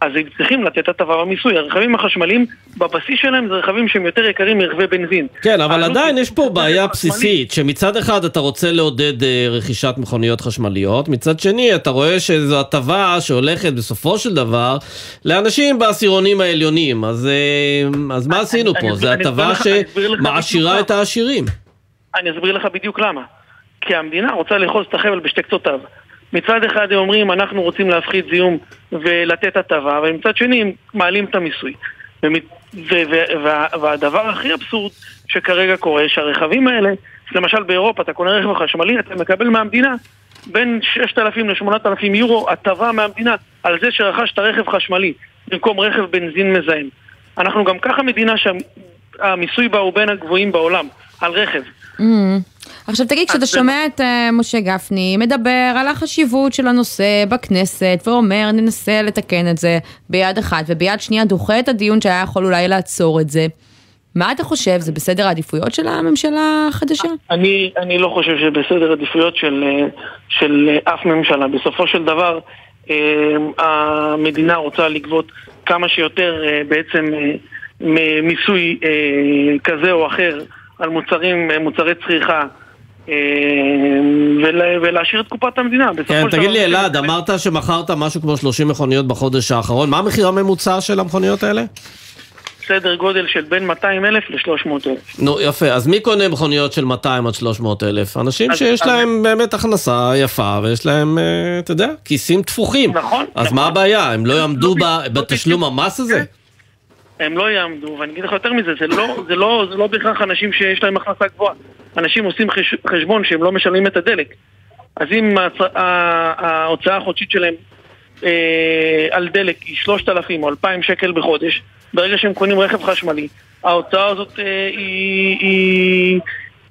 אז הם צריכים לתת הטבה במיסוי. הרכבים החשמליים, בבסיס שלהם זה רכבים שהם יותר יקרים מרכבי בנזין. כן, אבל עדיין יש פה בעיה בסיסית, שמצד אחד אתה רוצה לעודד אה, רכישת מכוניות חשמליות, מצד שני אתה רואה שזו הטבה שהולכת בסופו של דבר לאנשים בעשירונים העליונים, אז, אה, אז מה עשינו פה? זו הטבה שמעשירה את העשירים. אני אסביר לך בדיוק למה. כי המדינה רוצה לאחוז את החבל בשתי קצותיו. מצד אחד הם אומרים אנחנו רוצים להפחית זיהום ולתת הטבה, ומצד שני הם מעלים את המיסוי. ו- ו- וה- והדבר הכי אבסורד שכרגע קורה, שהרכבים האלה, למשל באירופה אתה קונה רכב חשמלי, אתה מקבל מהמדינה בין 6,000 ל-8,000 יורו הטבה מהמדינה על זה שרכשת רכב חשמלי במקום רכב בנזין מזהם. אנחנו גם ככה מדינה שהמיסוי בה הוא בין הגבוהים בעולם, על רכב. Mm. עכשיו תגיד, כשאתה שומע את אה, משה גפני מדבר על החשיבות של הנושא בכנסת ואומר ננסה לתקן את זה ביד אחת וביד שנייה דוחה את הדיון שהיה יכול אולי לעצור את זה, מה אתה חושב? זה בסדר העדיפויות של הממשלה החדשה? אני, אני לא חושב שבסדר עדיפויות של, אה, של אה, אף ממשלה. בסופו של דבר, המדינה רוצה לגבות כמה שיותר בעצם מיסוי כזה או אחר על מוצרים, מוצרי צריכה. אה, ולה- ולהשאיר את קופת המדינה. כן, תגיד לי אלעד, אמרת שמכרת משהו כמו 30 מכוניות בחודש האחרון, מה המחיר הממוצע של המכוניות האלה? סדר גודל של בין 200 אלף ל-300 אלף. נו, יפה, אז מי קונה מכוניות של 200 עד 300 אלף? אנשים אז- שיש אז- להם באמת הכנסה יפה, ויש להם, אה, אתה יודע, כיסים תפוחים. נכון. אז מה הבעיה? הם לא יעמדו ב- בתשלום המס הזה? הם לא יעמדו, ואני אגיד לך יותר מזה, זה לא, זה לא, זה לא בהכרח אנשים שיש להם הכנסה גבוהה. אנשים עושים חש, חשבון שהם לא משלמים את הדלק. אז אם הצ, ההוצאה החודשית שלהם אה, על דלק היא 3,000 או 2,000 שקל בחודש, ברגע שהם קונים רכב חשמלי, ההוצאה הזאת אה, היא, היא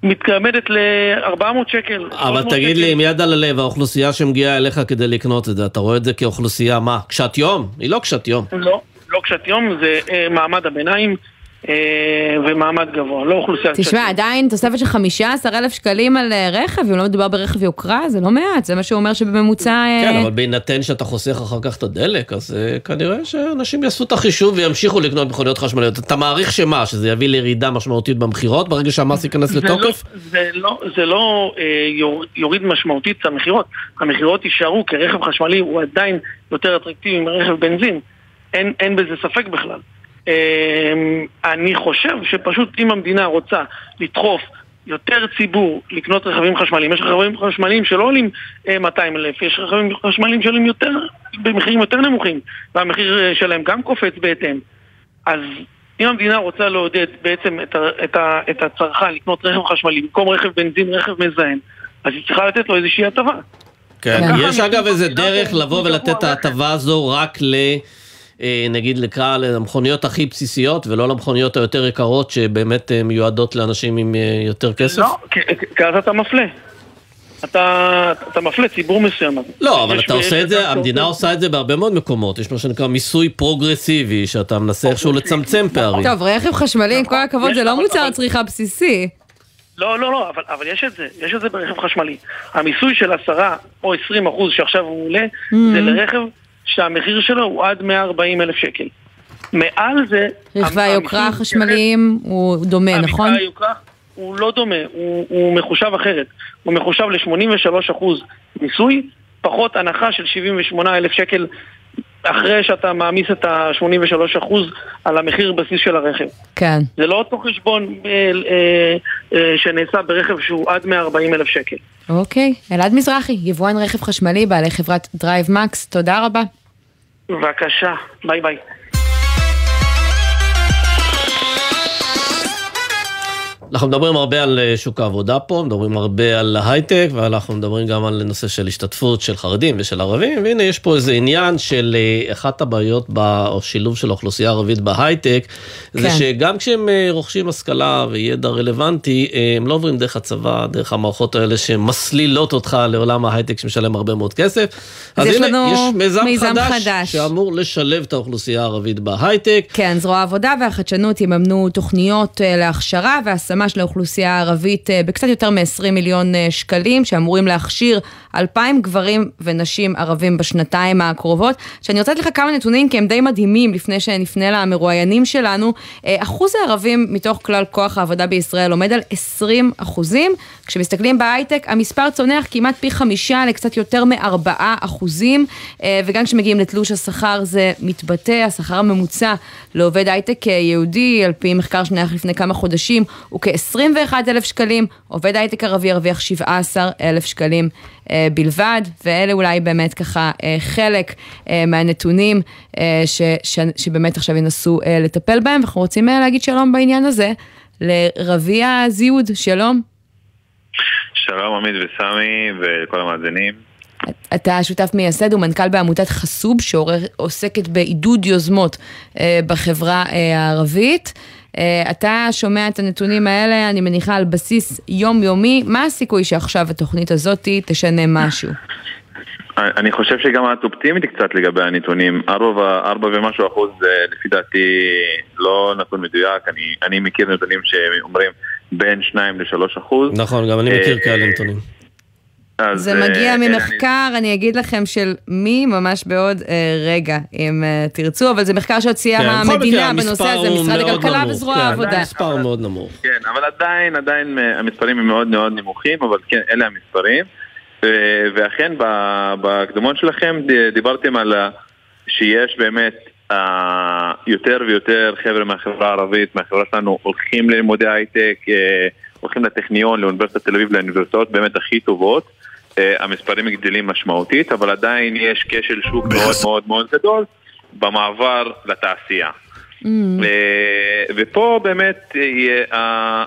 מתגמדת ל-400 שקל. אבל 300 תגיד שקל. לי, עם יד על הלב, האוכלוסייה שמגיעה אליך כדי לקנות את זה, אתה רואה את זה כאוכלוסייה מה? קשת יום? היא לא קשת יום. לא, לא קשת יום, זה אה, מעמד הביניים אה, ומעמד גבוה, לא אוכלוסייה קשת תשמע, עדיין תוספת של 15 אלף שקלים על אה, רכב, אם לא מדובר ברכב יוקרה, זה לא מעט, זה מה שהוא אומר שבממוצע... אה, כן, אבל בהינתן שאתה חוסך אחר כך את הדלק, אז אה, כנראה שאנשים יעשו את החישוב וימשיכו לקנות מכוניות חשמליות. אתה מעריך שמה, שזה יביא לירידה משמעותית במכירות ברגע שהמס ייכנס זה לתוקף? לא, זה לא, זה לא אה, יור, יוריד משמעותית את המכירות. המכירות יישארו, כי רכב חשמלי הוא עדיין יותר אטרקטיבי מרכב בנזין. אין, אין בזה ספק בכלל. אה, אני חושב שפשוט אם המדינה רוצה לדחוף יותר ציבור לקנות רכבים חשמליים, יש רכבים חשמליים שלא עולים אה, 200 אלף, יש רכבים חשמליים שעולים יותר, במחירים יותר נמוכים, והמחיר אה, שלהם גם קופץ בהתאם. אז אם המדינה רוצה לעודד בעצם את, ה, את, ה, את הצרכן לקנות רכב חשמלי במקום רכב בנזין, רכב מזהם, אז היא צריכה לתת לו איזושהי הטבה. כן. יש אגב איזה דרך לבוא ולתת את ההטבה הזו רק ל... אה, נגיד נקרא למכוניות הכי בסיסיות ולא למכוניות היותר יקרות שבאמת אה, מיועדות לאנשים עם אה, יותר כסף? לא, כי אז אתה מפלה. אתה, אתה מפלה ציבור מסוים. לא, אבל אתה עושה את זה, המדינה עושה את זה בהרבה מאוד מקומות, יש מה שנקרא מיסוי פרוגרסיבי, שאתה מנסה איכשהו לצמצם פערים. טוב, רכב חשמלי, עם כל הכבוד, זה לא מוצר צריכה בסיסי. לא, לא, לא, אבל, אבל יש את זה, יש את זה ברכב חשמלי. המיסוי של 10 או 20 אחוז שעכשיו הוא עולה, זה לרכב שהמחיר שלו הוא עד 140 אלף שקל. מעל זה... רכבי היוקרה החשמליים הוא דומה, נכון? היוקרה הוא לא דומה, הוא, הוא מחושב אחרת. הוא מחושב ל-83% מיסוי, פחות הנחה של 78 אלף שקל אחרי שאתה מעמיס את ה-83% על המחיר בסיס של הרכב. כן. זה לא אותו חשבון אה, אה, אה, שנעשה ברכב שהוא עד 140 אלף שקל. אוקיי, אלעד מזרחי, יבואן רכב חשמלי, בעלי חברת דרייב מקס, תודה רבה. בבקשה, ביי ביי. אנחנו מדברים הרבה על אה, שוק העבודה פה, מדברים הרבה על ההייטק, ואנחנו מדברים גם על נושא של השתתפות של חרדים ושל ערבים, והנה יש פה איזה עניין של אה, אחת הבעיות, ב, או שילוב של האוכלוסייה הערבית בהייטק, זה כן. שגם כשהם אה, רוכשים השכלה וידע רלוונטי, הם לא עוברים דרך הצבא, דרך המערכות האלה שמסלילות אותך לעולם ההייטק שמשלם הרבה מאוד כסף. אז אז, יש הנה, לנו יש מיזם, מיזם חדש, חדש. שאמור לשלב את האוכלוסייה הערבית בהייטק. כן, זרוע העבודה והחדשנות יממנו תוכניות להכשרה והשמה ממש לאוכלוסייה הערבית אה, בקצת יותר מ-20 מיליון אה, שקלים, שאמורים להכשיר 2,000 גברים ונשים ערבים בשנתיים הקרובות. שאני רוצה לתת לך כמה נתונים, כי הם די מדהימים, לפני שנפנה למרואיינים שלנו. אחוז הערבים מתוך כלל כוח העבודה בישראל עומד על 20 אחוזים. כשמסתכלים בהייטק, המספר צונח כמעט פי חמישה לקצת יותר מ-4 אחוזים, וגם כשמגיעים לתלוש השכר זה מתבטא, השכר הממוצע לעובד הייטק יהודי, על פי מחקר שנערך לפני כמה חודשים, הוא כ-21 אלף שקלים, עובד הייטק ערבי ירוויח 17 אלף שקלים אה, בלבד, ואלה אולי באמת ככה אה, חלק אה, מהנתונים אה, ש, ש, שבאמת עכשיו ינסו אה, לטפל בהם, ואנחנו רוצים אה, להגיד שלום בעניין הזה לרביע זיוד, שלום. שלום עמית וסמי ולכל המאזינים. אתה שותף מייסד ומנכ"ל בעמותת חסוב שעוסקת בעידוד יוזמות אה, בחברה אה, הערבית. אה, אתה שומע את הנתונים האלה, אני מניחה, על בסיס יומיומי. מה הסיכוי שעכשיו התוכנית הזאת תשנה משהו? אני חושב שגם את אופטימית קצת לגבי הנתונים. ארבע ומשהו אחוז לפי דעתי לא נתון מדויק. אני, אני מכיר נתונים שאומרים בין שניים לשלוש אחוז. נכון, גם אני מכיר כאלה נתונים. אז, זה מגיע uh, ממחקר, אני... אני אגיד לכם, של מי ממש בעוד uh, רגע, אם uh, תרצו, אבל זה מחקר שהוציאה כן, המדינה בנושא הזה, משרד הכלכלה וזרוע כן, העבודה. כן, מספר מאוד נמוך. כן, אבל עדיין, עדיין המספרים הם מאוד מאוד נמוכים, אבל כן, אלה המספרים. ואכן, בהקדמון שלכם דיברתם על שיש באמת uh, יותר ויותר חבר'ה מהחברה הערבית, מהחברה שלנו, הולכים ללימודי הייטק, uh, הולכים לטכניון, לאוניברסיטת תל אביב, לאוניברסיטאות באמת הכי טובות. אה, המספרים גדלים משמעותית, אבל עדיין יש כשל שוק מאוד מאוד מאוד גדול במעבר לתעשייה. Mm. ופה באמת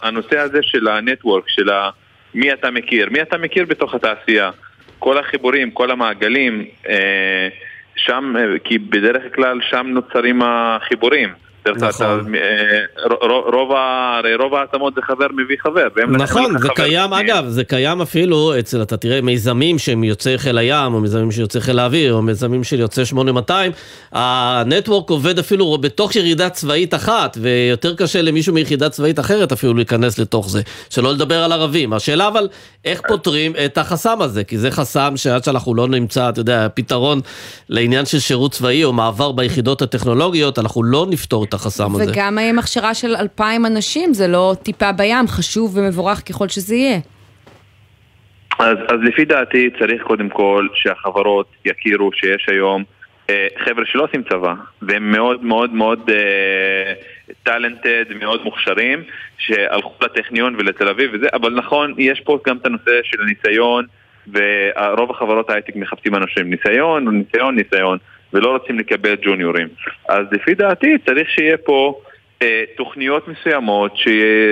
הנושא הזה של הנטוורק, של מי אתה מכיר, מי אתה מכיר בתוך התעשייה. כל החיבורים, כל המעגלים, אה, שם, כי בדרך כלל שם נוצרים החיבורים. נכון. אה, רוב, הרי רוב העצמות זה חבר מביא חבר. נכון, זה קיים, אגב, זה קיים אפילו אצל, אתה תראה, מיזמים שהם יוצאי חיל הים, או מיזמים של יוצאי חיל האוויר, או מיזמים של יוצאי 8200, הנטוורק עובד אפילו בתוך ירידה צבאית אחת, ויותר קשה למישהו מיחידה צבאית אחרת אפילו להיכנס לתוך זה. שלא לדבר על ערבים. השאלה אבל, איך פותרים את החסם הזה? כי זה חסם שעד שאנחנו לא נמצא, אתה יודע, פתרון לעניין של שירות צבאי או מעבר ביחידות הטכנולוגיות, אנחנו לא נפתור את החסם הזה. וגם האם הכשרה של אלפיים אנשים זה לא טיפה בים, חשוב ומבורך ככל שזה יהיה. אז, אז לפי דעתי צריך קודם כל שהחברות יכירו שיש היום אה, חבר'ה שלא עושים צבא והם מאוד מאוד מאוד טאלנטד, אה, מאוד מוכשרים שהלכו לטכניון ולתל אביב וזה, אבל נכון, יש פה גם את הנושא של הניסיון ורוב החברות ההייטק מחפשים אנשים ניסיון, ניסיון, ניסיון ולא רוצים לקבל ג'וניורים. אז לפי דעתי צריך שיהיה פה אה, תוכניות מסוימות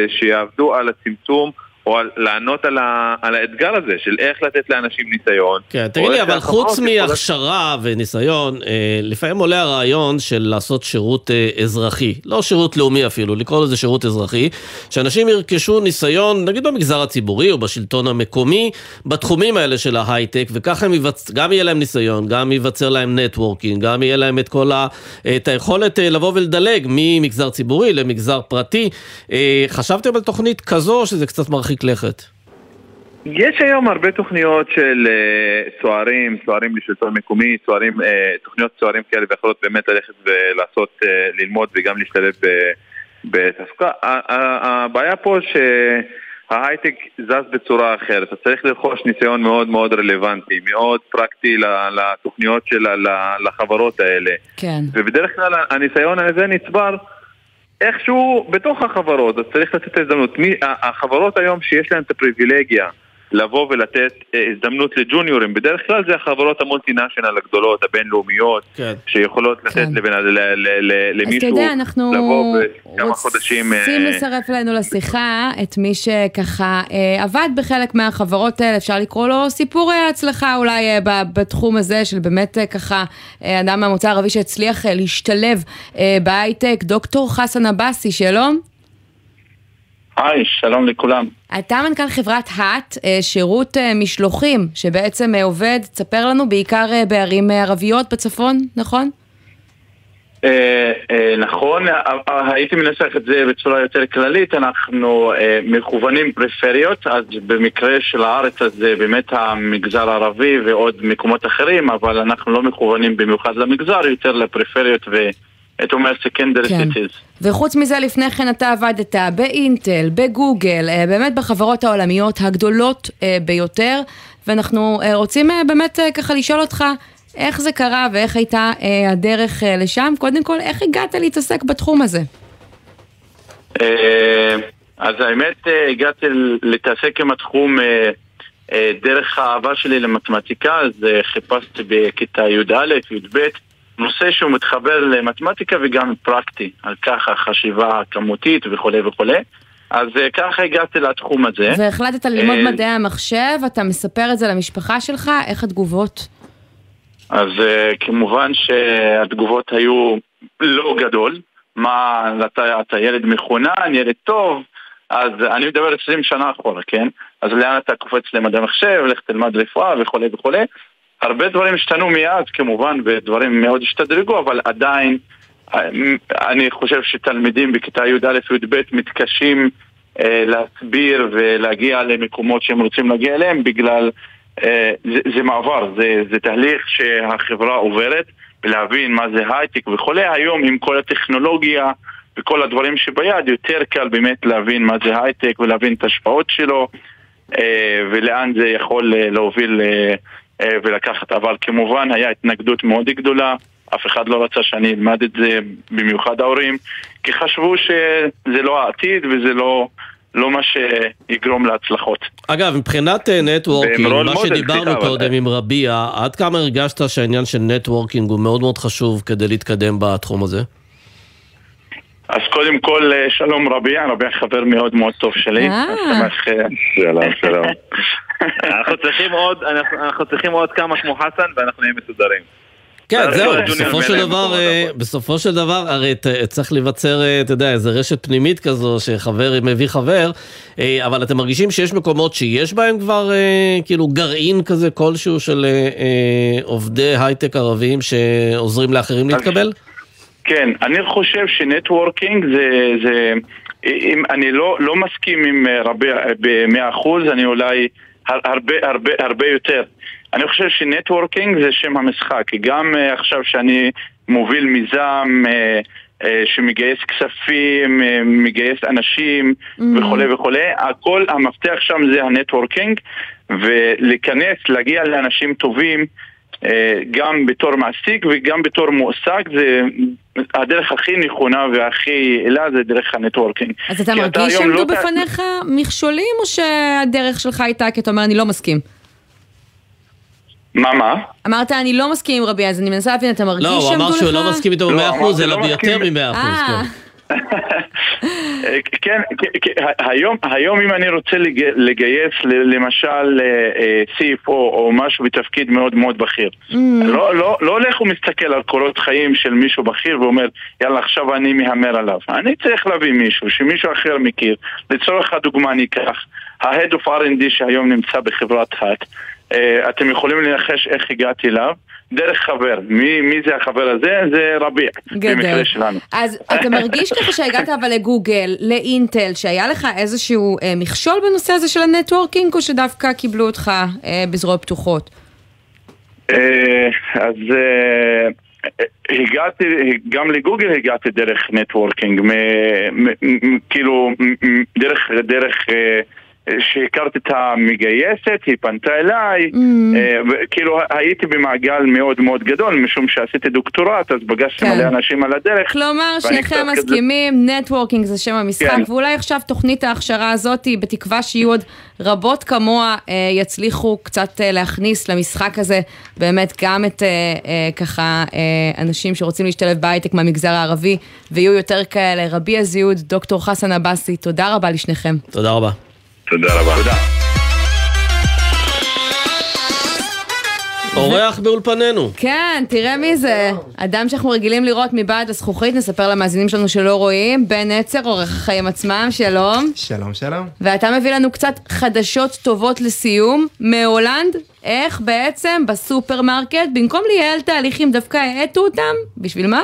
שיעבדו על הצמצום או על, לענות על, ה, על האתגר הזה של איך לתת לאנשים ניסיון. כן, תגיד לי, אבל חוץ מהכשרה וניסיון, אה, לפעמים עולה הרעיון של לעשות שירות אה, אזרחי, לא שירות לאומי אפילו, לקרוא לזה שירות אזרחי, שאנשים ירכשו ניסיון, נגיד במגזר הציבורי או בשלטון המקומי, בתחומים האלה של ההייטק, וככה יבצ... גם יהיה להם ניסיון, גם ייווצר להם נטוורקינג, גם יהיה להם את כל ה... את היכולת אה, לבוא ולדלג ממגזר ציבורי למגזר פרטי. אה, חשבתם על תוכנית כזו, שזה קצת מרחיק מרחיק לכת? יש היום הרבה תוכניות של uh, צוערים, צוערים לשלטון מקומי, צוערים, uh, תוכניות צוערים כאלה ויכולות באמת ללכת ולעשות, uh, ללמוד וגם להשתלב בתעסוקה. הבעיה פה שההייטק זז בצורה אחרת, אתה צריך לרכוש ניסיון מאוד מאוד רלוונטי, מאוד פרקטי לתוכניות של לחברות האלה. כן. ובדרך כלל הניסיון הזה נצבר איכשהו בתוך החברות, אז צריך לתת את ההזדמנות. החברות היום שיש להן את הפריבילגיה לבוא ולתת אה, הזדמנות לג'וניורים, בדרך כלל זה החברות המולטינשיונל הגדולות, הבינלאומיות, כן. שיכולות לתת כן. לבן, ל, ל, ל, למישהו יודע, אנחנו לבוא בכמה חודשים... רוצים אה... לצרף אלינו לשיחה את מי שככה אה, עבד בחלק מהחברות האלה, אפשר לקרוא לו סיפור הצלחה אולי אה, בתחום הזה של באמת אה, ככה אה, אדם מהמוצא הערבי שהצליח אה, להשתלב אה, בהייטק, דוקטור חסן עבאסי, שלום. היי, שלום לכולם. אתה מנכ"ל חברת האט, אה, שירות אה, משלוחים, שבעצם אה, עובד, תספר לנו, בעיקר בערים ערביות בצפון, נכון? נכון, הייתי מנסח את זה בצורה יותר כללית, אנחנו מכוונים פריפריות, אז במקרה של הארץ אז זה באמת המגזר הערבי ועוד מקומות אחרים, אבל אנחנו לא מכוונים במיוחד למגזר, יותר לפריפריות והייתי אומר secondary כן. cities. וחוץ מזה, לפני כן אתה עבדת באינטל, בגוגל, אה, באמת בחברות העולמיות הגדולות אה, ביותר, ואנחנו אה, רוצים באמת ככה לשאול אותך איך זה קרה ואיך הייתה הדרך לשם. קודם כל, איך הגעת להתעסק בתחום הזה? אז האמת, הגעתי להתעסק עם התחום דרך האהבה שלי למתמטיקה, אז חיפשתי בכיתה י"א, י"ב, נושא שהוא מתחבר למתמטיקה וגם פרקטי, על ככה חשיבה כמותית וכולי וכולי. אז אה, ככה הגעתי לתחום הזה. והחלטת ללמוד אה, מדעי המחשב, אתה מספר את זה למשפחה שלך, איך התגובות? אז uh, כמובן שהתגובות היו לא גדול. מה, אתה, אתה ילד מחונן, ילד טוב, אז אני מדבר 20 שנה אחורה, כן? אז לאן אתה קופץ למדעי מחשב, לך תלמד רפואה וכולי וכולי. הרבה דברים השתנו מאז כמובן, ודברים מאוד השתדרגו, אבל עדיין אה, אני חושב שתלמידים בכיתה י"א-י"ב מתקשים אה, להסביר ולהגיע למקומות שהם רוצים להגיע אליהם בגלל אה, זה, זה מעבר, זה, זה תהליך שהחברה עוברת ולהבין מה זה הייטק וכולי. היום עם כל הטכנולוגיה וכל הדברים שביד, יותר קל באמת להבין מה זה הייטק ולהבין את ההשפעות שלו אה, ולאן זה יכול אה, להוביל ולקחת. אבל כמובן היה התנגדות מאוד גדולה. אף אחד לא רצה שאני אלמד את זה, במיוחד ההורים, כי חשבו שזה לא העתיד וזה לא, לא מה שיגרום להצלחות. אגב, מבחינת אה, networking, והם מה שדיברנו אבל- קודם עם רביע, עד כמה הרגשת שהעניין של networking הוא מאוד מאוד חשוב כדי להתקדם בתחום הזה? אז קודם כל, אה, שלום רביע, רביע חבר מאוד מאוד טוב שלי. אה. אה, שלום, שלום. אנחנו צריכים עוד, אנחנו צריכים עוד כמה כמו חסן ואנחנו נהיה מסודרים. כן, זה זהו, בסופו של דבר, בסופו של דבר, הרי צריך להיווצר, אתה יודע, איזה רשת פנימית כזו, שחבר מביא חבר, אבל אתם מרגישים שיש מקומות שיש בהם כבר, אה, כאילו, גרעין כזה כלשהו של עובדי הייטק ערבים שעוזרים לאחרים להתקבל? כן, אני חושב שנטוורקינג זה, זה אם אני לא, לא מסכים עם אה, רביע במאה אחוז, אני אולי הר- הרבה הרבה הרבה יותר. אני חושב ש networking זה שם המשחק, גם אה, עכשיו שאני מוביל מיזם אה, אה, שמגייס כספים, אה, מגייס אנשים וכולי וכולי, הכל, המפתח שם זה ה networking ולהיכנס, להגיע לאנשים טובים אה, גם בתור מעסיק וגם בתור מועסק זה הדרך הכי נכונה והכי יעילה זה דרך ה networking. אז אתה מרגיש שעמדו לא בפניך מכשולים, או שהדרך שלך הייתה כי אתה אומר אני לא מסכים? מה מה? אמרת אני לא מסכים עם רבי, אז אני מנסה להבין, אתה מרגיש לא, שעמדו הוא לך? אמר שהוא לא מסכים איתו לא, ב-100%, אמרתי, אלא לא ביותר מסכים. מ-100%. אה, אה, כן, כן, כן, היום, היום אם אני רוצה לג- לגייס ל- למשל אה, אה, CFO או משהו בתפקיד מאוד מאוד בכיר. לא, לא, לא הולך ומסתכל על קורות חיים של מישהו בכיר ואומר יאללה עכשיו אני מהמר עליו. אני צריך להביא מישהו שמישהו אחר מכיר. לצורך הדוגמה אני אקח ה-Head of R&D שהיום נמצא בחברת האט. אה, אתם יכולים לנחש איך הגעתי אליו דרך חבר, מי, מי זה החבר הזה? זה רביע. במקרה שלנו. אז אתה מרגיש ככה שהגעת אבל לגוגל, לאינטל, שהיה לך איזשהו אה, מכשול בנושא הזה של ה networking, או שדווקא קיבלו אותך אה, בזרועות פתוחות? אה, אז אה, הגעתי, גם לגוגל הגעתי דרך networking, מ- מ- מ- כאילו דרך, דרך שהכרתי את המגייסת, היא פנתה אליי, אה, כאילו הייתי במעגל מאוד מאוד גדול, משום שעשיתי דוקטורט, אז פגשתי כן. מלא אנשים על הדרך. כלומר, שניכם מסכימים, networking זה שם המשחק, כן. ואולי עכשיו תוכנית ההכשרה הזאת, בתקווה שיהיו עוד רבות כמוה, אה, יצליחו קצת אה, להכניס למשחק הזה באמת גם את ככה אנשים שרוצים להשתלב בהייטק מהמגזר הערבי, ויהיו יותר כאלה. רבי הזיוד, דוקטור חסן עבאסי, תודה רבה לשניכם. תודה רבה. תודה רבה. תודה. אורח באולפנינו. כן, תראה מי זה. אדם שאנחנו רגילים לראות מבעד לזכוכית, נספר למאזינים שלנו שלא רואים. בן נצר, עורך החיים עצמם, שלום. שלום, שלום. ואתה מביא לנו קצת חדשות טובות לסיום מהולנד, איך בעצם בסופרמרקט, במקום לייעל תהליכים, דווקא האטו אותם? בשביל מה?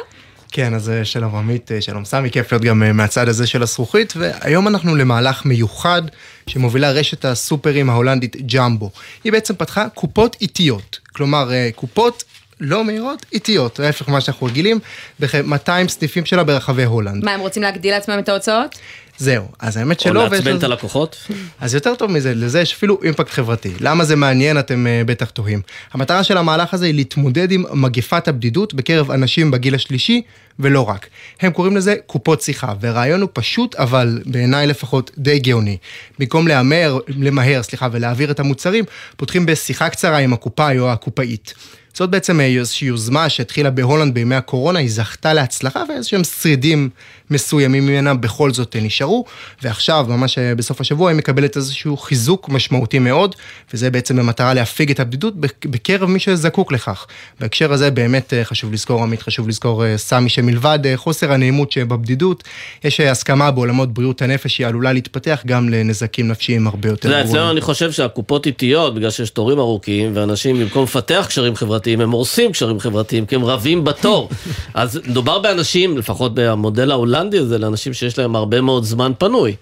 כן, אז אה, שלום עמית, אה, שלום סמי, כיף להיות גם אה, מהצד הזה של הזכוכית, והיום אנחנו למהלך מיוחד שמובילה רשת הסופרים ההולנדית ג'מבו. היא בעצם פתחה קופות איטיות, כלומר קופות לא מהירות, איטיות, ההפך ממה שאנחנו רגילים, בכ-200 סניפים שלה ברחבי הולנד. מה, הם רוצים להגדיל לעצמם את ההוצאות? זהו, אז האמת שלא. או לעצבן את הלקוחות? אז יותר טוב מזה, לזה יש אפילו אימפקט חברתי. למה זה מעניין, אתם uh, בטח תוהים. המטרה של המהלך הזה היא להתמודד עם מגפת הבדידות בקרב אנשים בגיל השלישי, ולא רק. הם קוראים לזה קופות שיחה, והרעיון הוא פשוט, אבל בעיניי לפחות די גאוני. במקום להמר, למהר, סליחה, ולהעביר את המוצרים, פותחים בשיחה קצרה עם הקופאי או הקופאית. זאת בעצם אה, איזושהי יוזמה שהתחילה בהולנד בימי הקורונה, היא זכתה להצלחה ואיזשהם שרידים מסוימים ממנה בכל זאת נשארו, ועכשיו, ממש אה, בסוף השבוע, היא מקבלת איזשהו חיזוק משמעותי מאוד, וזה בעצם במטרה להפיג את הבדידות בקרב מי שזקוק לכך. בהקשר הזה באמת אה, חשוב לזכור, עמית, חשוב לזכור, סמי, שמלבד חוסר הנעימות שבבדידות, יש הסכמה בעולמות בריאות הנפש שהיא עלולה להתפתח גם לנזקים נפשיים הרבה יותר גרועים. אצלנו אני חושב שהקופות איטיות, בגלל שיש תורים ארוכים, ואנשים במקום לפתח קשרים חברתיים, הם הורסים קשרים חברתיים, כי הם רבים בתור. אז מדובר באנשים, לפחות במודל ההולנדי הזה, לאנשים שיש להם הרבה מאוד זמן פנוי.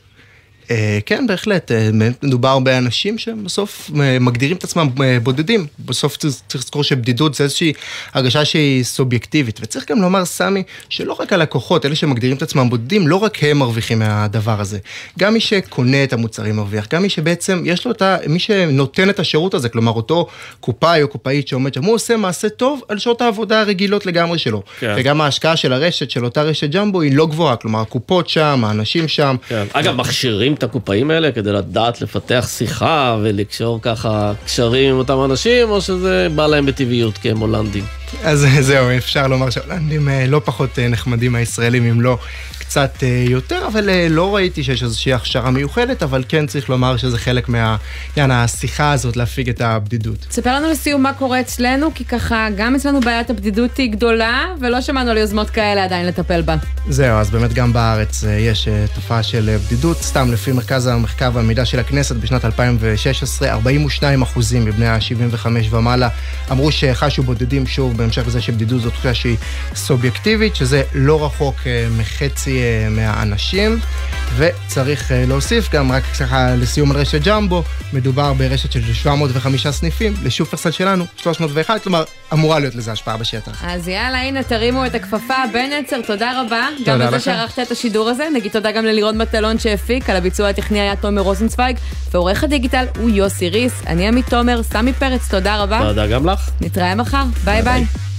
אה, כן, בהחלט, אה, מדובר באנשים שבסוף אה, מגדירים את עצמם בודדים. בסוף צריך לזכור שבדידות זה איזושהי הרגשה שהיא סובייקטיבית. וצריך גם לומר, סמי, שלא רק הלקוחות, אלה שמגדירים את עצמם בודדים, לא רק הם מרוויחים מהדבר הזה. גם מי שקונה את המוצרים מרוויח, גם מי שבעצם יש לו את ה... מי שנותן את השירות הזה, כלומר אותו קופאי או קופאית שעומד שם, הוא עושה מעשה טוב על שעות העבודה הרגילות לגמרי שלו. כן. וגם ההשקעה של הרשת, של אותה רשת ג'מבו, היא לא גבוהה, כלומר הקופות שם, האנשים שם. כן. אגב, מכשירים את הקופאים האלה כדי לדעת לפתח שיחה ולקשור ככה קשרים עם אותם אנשים, או שזה בא להם בטבעיות כי הם הולנדים? אז זהו, אפשר לומר שההולנדים אה, לא פחות אה, נחמדים מהישראלים, אם לא קצת אה, יותר, אבל לא ראיתי שיש איזושהי הכשרה מיוחדת, אבל כן צריך לומר שזה חלק מהעניין השיחה הזאת להפיג את הבדידות. תספר לנו לסיום מה קורה אצלנו, כי ככה גם אצלנו בעיית הבדידות היא גדולה, ולא שמענו על יוזמות כאלה עדיין לטפל בה. זהו, אז באמת גם בארץ יש תופעה של בדידות, סתם לפי מרכז המחקר והמידע של הכנסת בשנת 2016, 42 אחוזים מבני ה-75 ומעלה אמרו שחשו בודדים שוב בהמשך לזה שבדידות זו תחושה שהיא סובייקטיבית, שזה לא רחוק אה, מחצי אה, מהאנשים. וצריך אה, להוסיף גם, רק ככה לסיום על רשת ג'מבו, מדובר ברשת של 705 סניפים, לשופרסל שלנו 301, כלומר אמורה להיות לזה השפעה בשטח. אז יאללה, הנה, תרימו את הכפפה. בן עצר, תודה רבה. תודה לך. גם לזה שערכת את השידור הזה. נגיד תודה גם ללירון מטלון שהפיק, על הביצוע הטכני היה תומר רוזנצוויג, ועורך הדיגיטל הוא יוסי ריס. אני עמית תומר, סמי פרץ, תודה רבה. תודה גם לך. נתראה מחר, ביי ביי. ביי.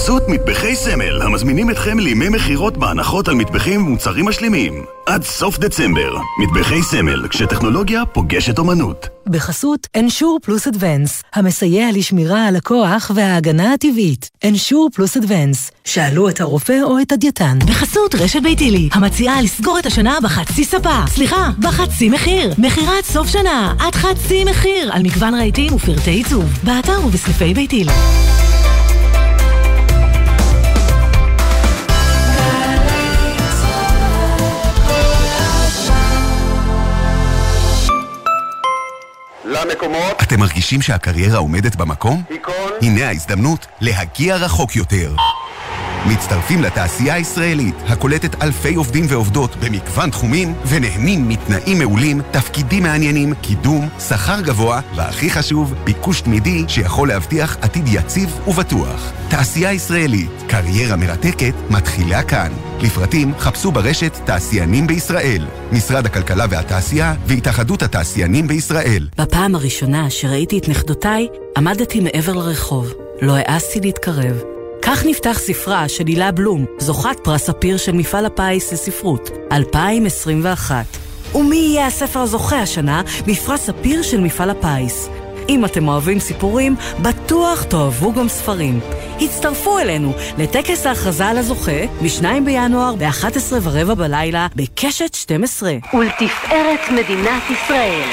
בחסות מטבחי סמל, המזמינים אתכם לימי מכירות בהנחות על מטבחים ומוצרים משלימים. עד סוף דצמבר, מטבחי סמל, כשטכנולוגיה פוגשת אומנות. בחסות אנשור פלוס אדוונס, המסייע לשמירה על הכוח וההגנה הטבעית. אנשור פלוס אדוונס, שאלו את הרופא או את הדייתן. בחסות רשת ביתילי, המציעה לסגור את השנה בחצי ספה. סליחה, בחצי מחיר. מכירת סוף שנה, עד חצי מחיר, על מגוון רהיטים ופרטי עיצוב. באתר ובסניפי ביתילי. למקומות. אתם מרגישים שהקריירה עומדת במקום? היכון. הנה ההזדמנות להגיע רחוק יותר. מצטרפים לתעשייה הישראלית, הקולטת אלפי עובדים ועובדות במגוון תחומים, ונהנים מתנאים מעולים, תפקידים מעניינים, קידום, שכר גבוה, והכי חשוב, ביקוש תמידי שיכול להבטיח עתיד יציב ובטוח. תעשייה ישראלית, קריירה מרתקת, מתחילה כאן. לפרטים חפשו ברשת תעשיינים בישראל, משרד הכלכלה והתעשייה והתאחדות התעשיינים בישראל. בפעם הראשונה שראיתי את נכדותיי, עמדתי מעבר לרחוב. לא העזתי להתקרב. כך נפתח ספרה של הילה בלום, זוכת פרס ספיר של מפעל הפיס לספרות, 2021. ומי יהיה הספר הזוכה השנה בפרס ספיר של מפעל הפיס? אם אתם אוהבים סיפורים, בטוח תאהבו גם ספרים. הצטרפו אלינו לטקס ההכרזה על הזוכה ב-2 בינואר ב-11 ורבע בלילה בקשת 12. ולתפארת מדינת ישראל.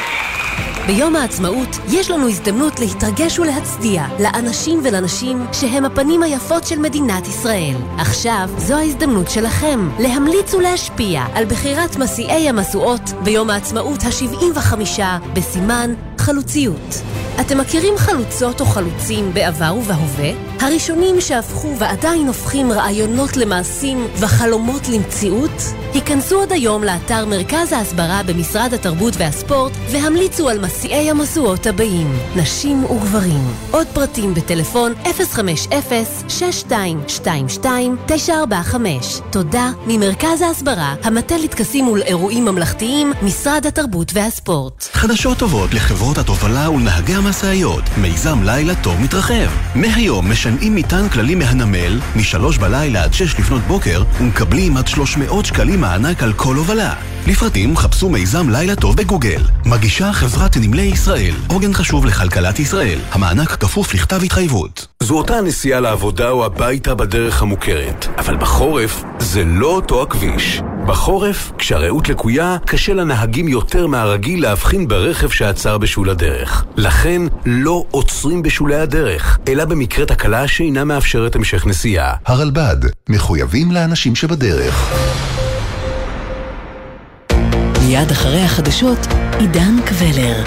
ביום העצמאות יש לנו הזדמנות להתרגש ולהצדיע לאנשים ולנשים שהם הפנים היפות של מדינת ישראל. עכשיו זו ההזדמנות שלכם להמליץ ולהשפיע על בחירת מסיעי המשואות ביום העצמאות ה-75 בסימן חלוציות. אתם מכירים חלוצות או חלוצים בעבר ובהווה? הראשונים שהפכו ועדיין הופכים רעיונות למעשים וחלומות למציאות? היכנסו עוד היום לאתר מרכז ההסברה במשרד התרבות והספורט והמליצו על מסיעי המשואות הבאים, נשים וגברים. עוד פרטים בטלפון 050-6222-945. תודה ממרכז ההסברה, המטה לטקסים ולאירועים ממלכתיים, משרד התרבות והספורט. חדשות טובות לחברות התובלה ולנהגי המשאיות. מיזם לילה טוב מתרחב. מהיום משנעים מטען כללי מהנמל, משלוש בלילה עד שש לפנות בוקר, ומקבלים עד 300 שקלים מענק על כל הובלה. לפרטים חפשו מיזם לילה טוב בגוגל. מגישה חברת נמלי ישראל, עוגן חשוב לכלכלת ישראל. המענק כפוף לכתב התחייבות. זו אותה נסיעה לעבודה או הביתה בדרך המוכרת, אבל בחורף זה לא אותו הכביש. בחורף, כשהרעות לקויה, קשה לנהגים יותר מהרגיל להבחין ברכב שעצר בשול הדרך. לכן, לא עוצרים בשולי הדרך, אלא במקרה תקלה שאינה מאפשרת המשך נסיעה. הרלב"ד, מחויבים לאנשים שבדרך. מיד אחרי החדשות, עידן קבלר.